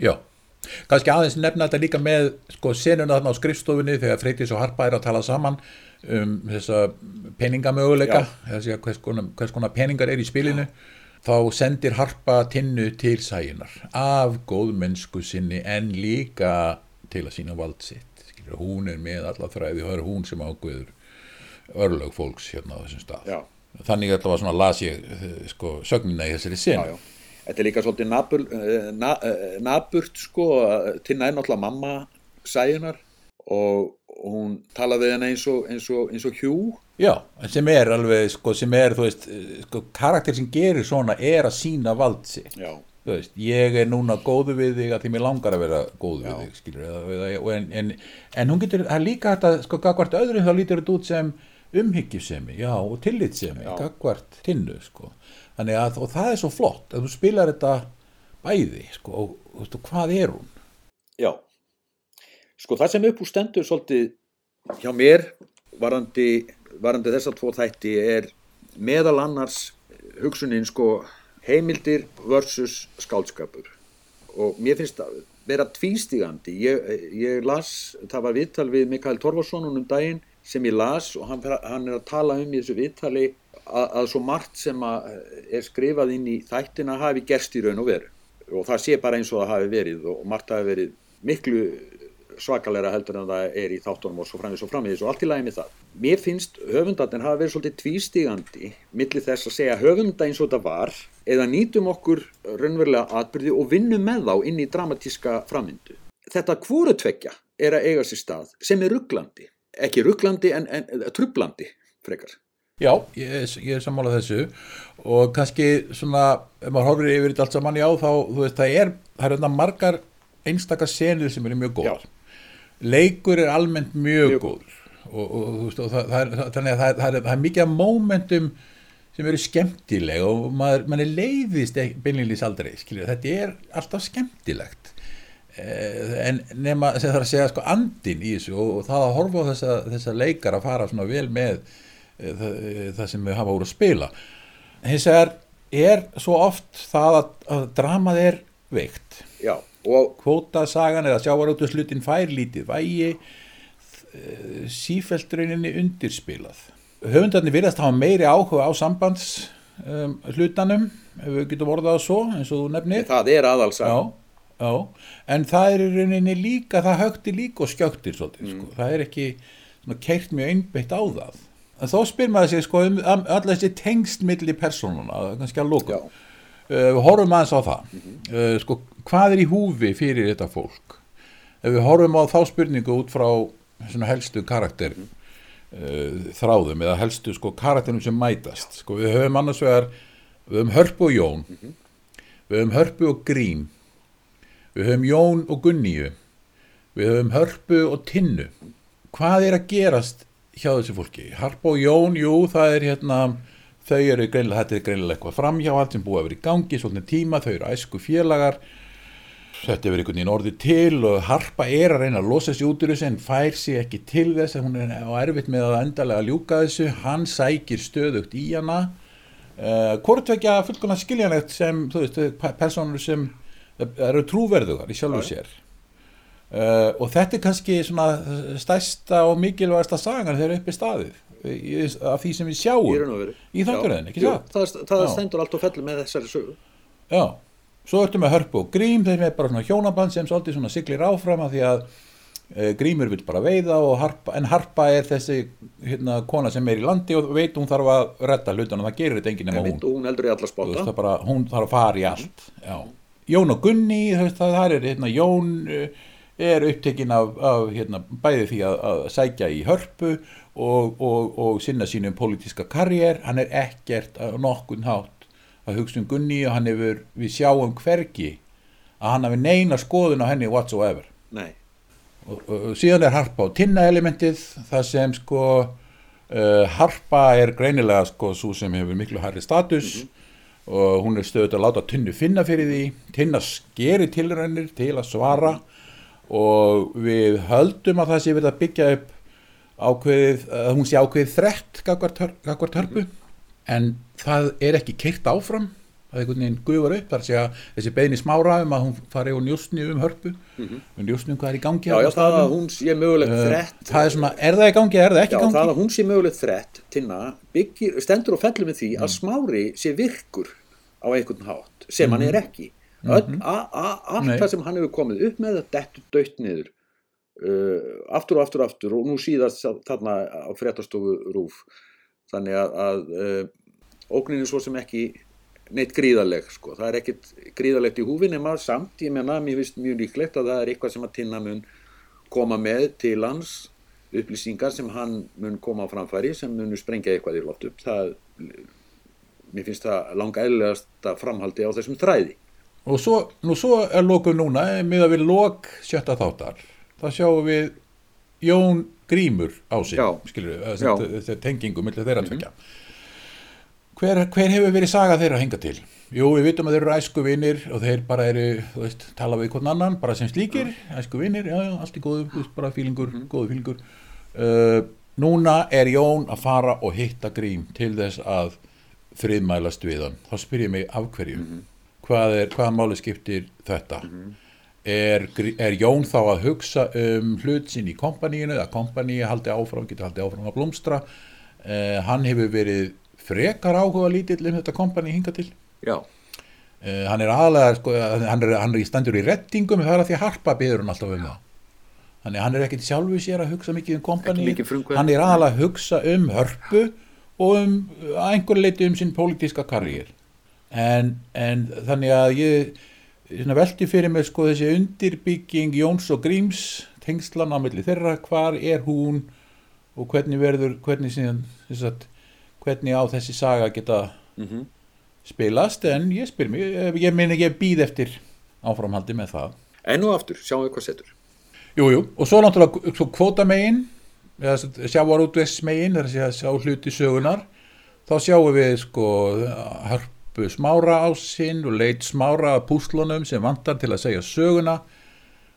Já, kannski aðeins nefna þetta líka með sko senuna þarna á skrifstofunni þegar Freytis og Harpa er að tala saman um þessa peningamöguleika, þessi að hvers konar, hvers konar peningar er í spilinu, þá sendir Harpa tinnu til sæjunar af góðmennsku sinni en líka til að sína vald sitt. Skilur, hún er með alla þræði og það er hún sem ágöður örlög fólks hérna á þessum stað. Já, Þannig að þetta var svona las ég eh, sko sögnina í þessari já, sen. já. Þetta er líka svolítið nabur, eh, na, eh, naburt sko, að tinna er náttúrulega mamma sæjunar og hún talaði henni eins og, eins og, eins og hjú. Já, sem er alveg, sko, sem er, þú veist, sko, karakter sem gerir svona er að sína vald sitt. Já, veist, ég er núna góðu við þig að því mér langar að vera góðu Já. við þig, skilur, eða, eða, en, en, en hún getur, það líka þetta, sko, gagvart öðrum þá lítur þetta út sem umhyggjusemi, já, og tillitsemi, Já. gagvart tinnu, sko. Þannig að, og það er svo flott, að þú spilar þetta bæði, sko, og, og, og, og hvað er hún? já. Sko það sem upp úr stendur svolítið hjá mér varandi, varandi þessar tvo þætti er meðal annars hugsunin sko heimildir versus skáldskapur. Og mér finnst það vera tvístígandi. Ég, ég las, það var viðtal við Mikael Torfarsson um daginn sem ég las og hann, hann er að tala um í þessu viðtali að, að svo margt sem að er skrifað inn í þættina hafi gerst í raun og veru. Og það sé bara eins og það hafi verið og margt hafi verið miklu svakalega heldur en það er í þáttunum og svo framvís og framvís og allt í með það. Mér finnst höfundarnir hafa verið svolítið tvístígandi milli þess að segja höfunda eins og þetta var eða nýtum okkur raunverulega atbyrði og vinnum með þá inn í dramatíska framvindu. Þetta hvori tvekja er að eiga sér stað sem er rugglandi. Ekki rugglandi en, en, trublandi frekar. Já, ég, er- ég er sammálað þessu og kannski svona, ef maður horfir yfir þetta allt saman, já, þá, þú veist, það er, það er margar einstakar senur sem eru mjög góð. Já. Leikur er almennt mjög, Mjög góður. og, og, veist, og það, það, er, þannig að það, er- það, er, það mikið af mómentum sem eru skemmtileg og maður, mann er leiðist beinlýlis aldrei, skiljið, þetta er alltaf skemmtilegt. Eh, en nema sem það er að segja sko andin í þessu og, og það að horfa á þessa, þessa leikar að fara svona vel með eh, það, eh, það sem við hafa úr að spila. Hins vegar er svo oft það að, að dramað er veikt. Já, og kvótasagan eða sjávarútuslutin fær lítið vægi sífælt rauninni undirspilað. Höfundarnir virðast hafa meiri áhuga á sambands um, hlutanum ef við getum orðað svo eins og þú nefnir. Það er aðalsag. já, já, en það er rauninni líka, það högti líka og skjöktir svolítið, sko. það er ekki keirt mjög einbeitt á það. En þó spyr maður sig sko um öll þessi tengst milli persónuna, kannski að lóka við horfum aðeins á það. Uh, sko, hvað er í húfi fyrir þetta fólk? Ef við horfum á þá spurningu út frá helstu karakter uh, þráðum eða helstu sko karakterum sem mætast. Sko, við höfum annars vegar við höfum Hörpu og Jón. Við höfum Hörpu og Grím. Við höfum Jón og Gunníu. Við höfum Hörpu og Tinnu. Hvað er að gerast hjá þessu fólki? Harpa og Jón, jú, það er hérna þau eru greinilega, þetta er greinilega eitthvað framhjáhald sem búið að vera í gangi svolítið tíma, þau eru æsku félagar þetta er verið einhvern veginn orðið til og Harpa er að reyna að losa sig út úr þessu en fær sig ekki til þess að hún er á erfitt með að endalega ljúka þessu. Hann sækir stöðugt í hana. Uh, hvort vekja fullkona skiljanlegt sem, þú veist, pe- persónur sem eru trúverðugar í sjálfu sér. Uh, og þetta er kannski svona stærsta og mikilvægasta sagan þegar uppi staðið af því sem við sjáum. Í þátturöðin, ekki satt? það, það stendur allt og fellur með þessari sögu. Já, svo ertu með hörpu og grím þeir með bara svona hjónaband sem svolítið svona siglir áfram af því að e, grímur vil bara veiða og harpa, en harpa er þessi hérna, kona sem er í landi og veit hún þarf að redda hlutunum, það gerir þetta enginn nema hún. hún heldur í alla það bara, hún þarf að fara í allt já. Jón og Gunni það, er hérna, Jón uh, er upptekinn af, af hérna, bæði því að, að sækja í hörpu og, og, og sinna sínum pólitíska karriér, hann er ekkert á nokkun hátt að hugsa um Gunni og hann hefur, við sjáum hvergi að hann hafi neina skoðun á henni whatsoever. Nei, og, og, síðan er harpa og tinna elementið það sem sko uh, harpa er greinilega sko svo sem hefur miklu hærri status og hún er stöðut að láta tinnu finna fyrir því. Tinna skeri tilrænir til að svara og við höldum að það sé verið að byggja upp ákveðið, að hún sé ákveðið þrett gagvart hörpu. En það er ekki keirt áfram það er einhvern veginn gufar upp þar sé að þessi beðni smára um að hún fari og njóstni um hörpu. Og njóstni um hvað er í gangi já, já, það að hún sé mögulegt Uh, þrett það er svona, er það í gangi, er það ekki Já, í gangi? það að hún sé mögulegt þrett tinna byggir, stendur og fellur með því að smári sé virkur á einhvern hátt sem hann er ekki. Öll, a, a, allt það sem hann hefur komið upp með þetta dettur dött niður uh, aftur og aftur og aftur og nú síðast þa- þarna á fréttastofu rúf þannig að, að uh, ógnin er svo sem ekki neitt gríðaleg sko. það er ekkit gríðalegt í húfi nema samt, ég menna, mér finnst mjög líklegt að það er eitthvað sem að tinna mun koma með til hans upplýsingar sem hann mun koma á framfæri sem munu sprengja eitthvað í loft upp. Það, mér finnst það langa eðlilegast framhaldi á þessum þræði. Og svo, nú svo er lokum núna með að við lok sjötta þáttar þá sjáum við Jón Grímur á sig Já. þessi tengingu millir þeirra tvekja hver, hver hefur verið saga þeirra hinga til? Jú, við vitum að þeir eru æsku vinir og þeir bara eru, þú veist, tala við hvern annan bara sem slíkir, æsku vinir já, já, allt í góðu, bara fílingur, góðu fílingur. Uh, núna er Jón að fara og hitta Grím til þess að friðmælast við hann. Þá spyr ég mig af hverju? Hvað er, hvaða máli skiptir þetta er, er Jón þá að hugsa um hlut sinn í kompaníinu að kompaníi haldi áfram, getur haldi áfram að blómstra uh, hann hefur verið frekar áhuga lítill um þetta kompaní hinga til já, Uh, hann er aðalega, sko, hann er, hann er í standur í rettingum, það er að því að harpa byður hann alltaf um það. Þannig að hann er ekkit sjálfu sér að hugsa mikið um mikið frumkvæði. hann er aðalega að hugsa um hörpu og um einhver leiti um sinn pólitíska karriér. En, en þannig að ég svona, velti fyrir mig sko þessi undirbygging Jóns og Gríms tengslan á milli þeirra, hvar er hún og hvernig verður, hvernig síðan, að, hvernig á þessi saga geta mm spilast? En ég spyr mig, ég, ég meina ég býð eftir áframhaldi með það. Enn og aftur, sjáum við hvað setur. Jú, jú, og svo náttúrulega svo kvóta megin sjávarútves megin, þar að sjá hluti sögunar þá sjáum við sko hörpu smára á sinn og leit smára að púslunum sem vantar til að segja söguna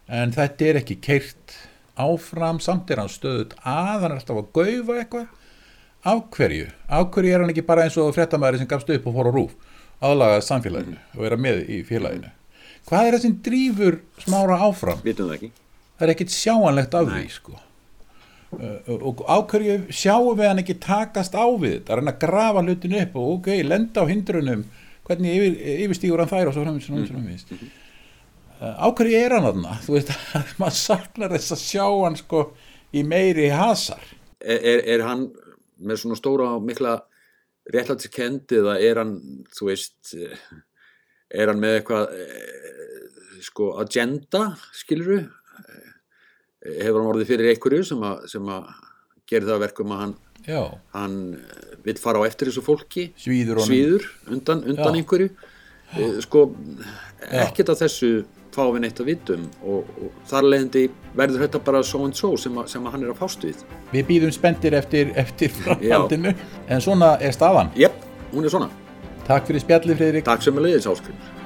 en þetta er ekki keirt áfram, samt er hann stöðut að hann er alltaf að gaufa eitthvað. Af hverju? Af hverju er hann ekki bara eins og fréttamaður sem gafst upp og fór á rúf aðlagað samfélaginu og vera með í félaginu. Hvað er það sem drífur smára áfram? vitum það ekki. Það er ekkit sjáanlegt af því sko og á hverju sjáum við hann ekki takast á við þetta, að reyna að grafa hlutin upp og ok, lenda á hindrunum hvernig yfir, yfirstígur hann þær og svo framvist, framvist, framvist. Uh, á hverju er hann þarna? Þú veist, maður saknar þess að sjá hann sko í meiri hasar. Er, er, er hann með svona stóra og mikla réttlætiskend eða er hann, þú veist eh, er hann með eitthvað eh, sko agenda skiluru hefur hann orðið fyrir einhverju sem að, sem að gera það að verkum að hann, hann vill fara á eftir þessu fólki? Svíður svíður undan, undan einhverju? Eh, sko ekkert af þessu fáum við neitt að vitum og, og þar leðandi verður þetta bara so and so sem, að, sem að hann er að fást við. Við býðum spendir eftir, eftir framhaldinu. En svona er staðan. Jep, hún er svona. Takk fyrir spjallið Friðrik. Takk sem að leiðis áskrimur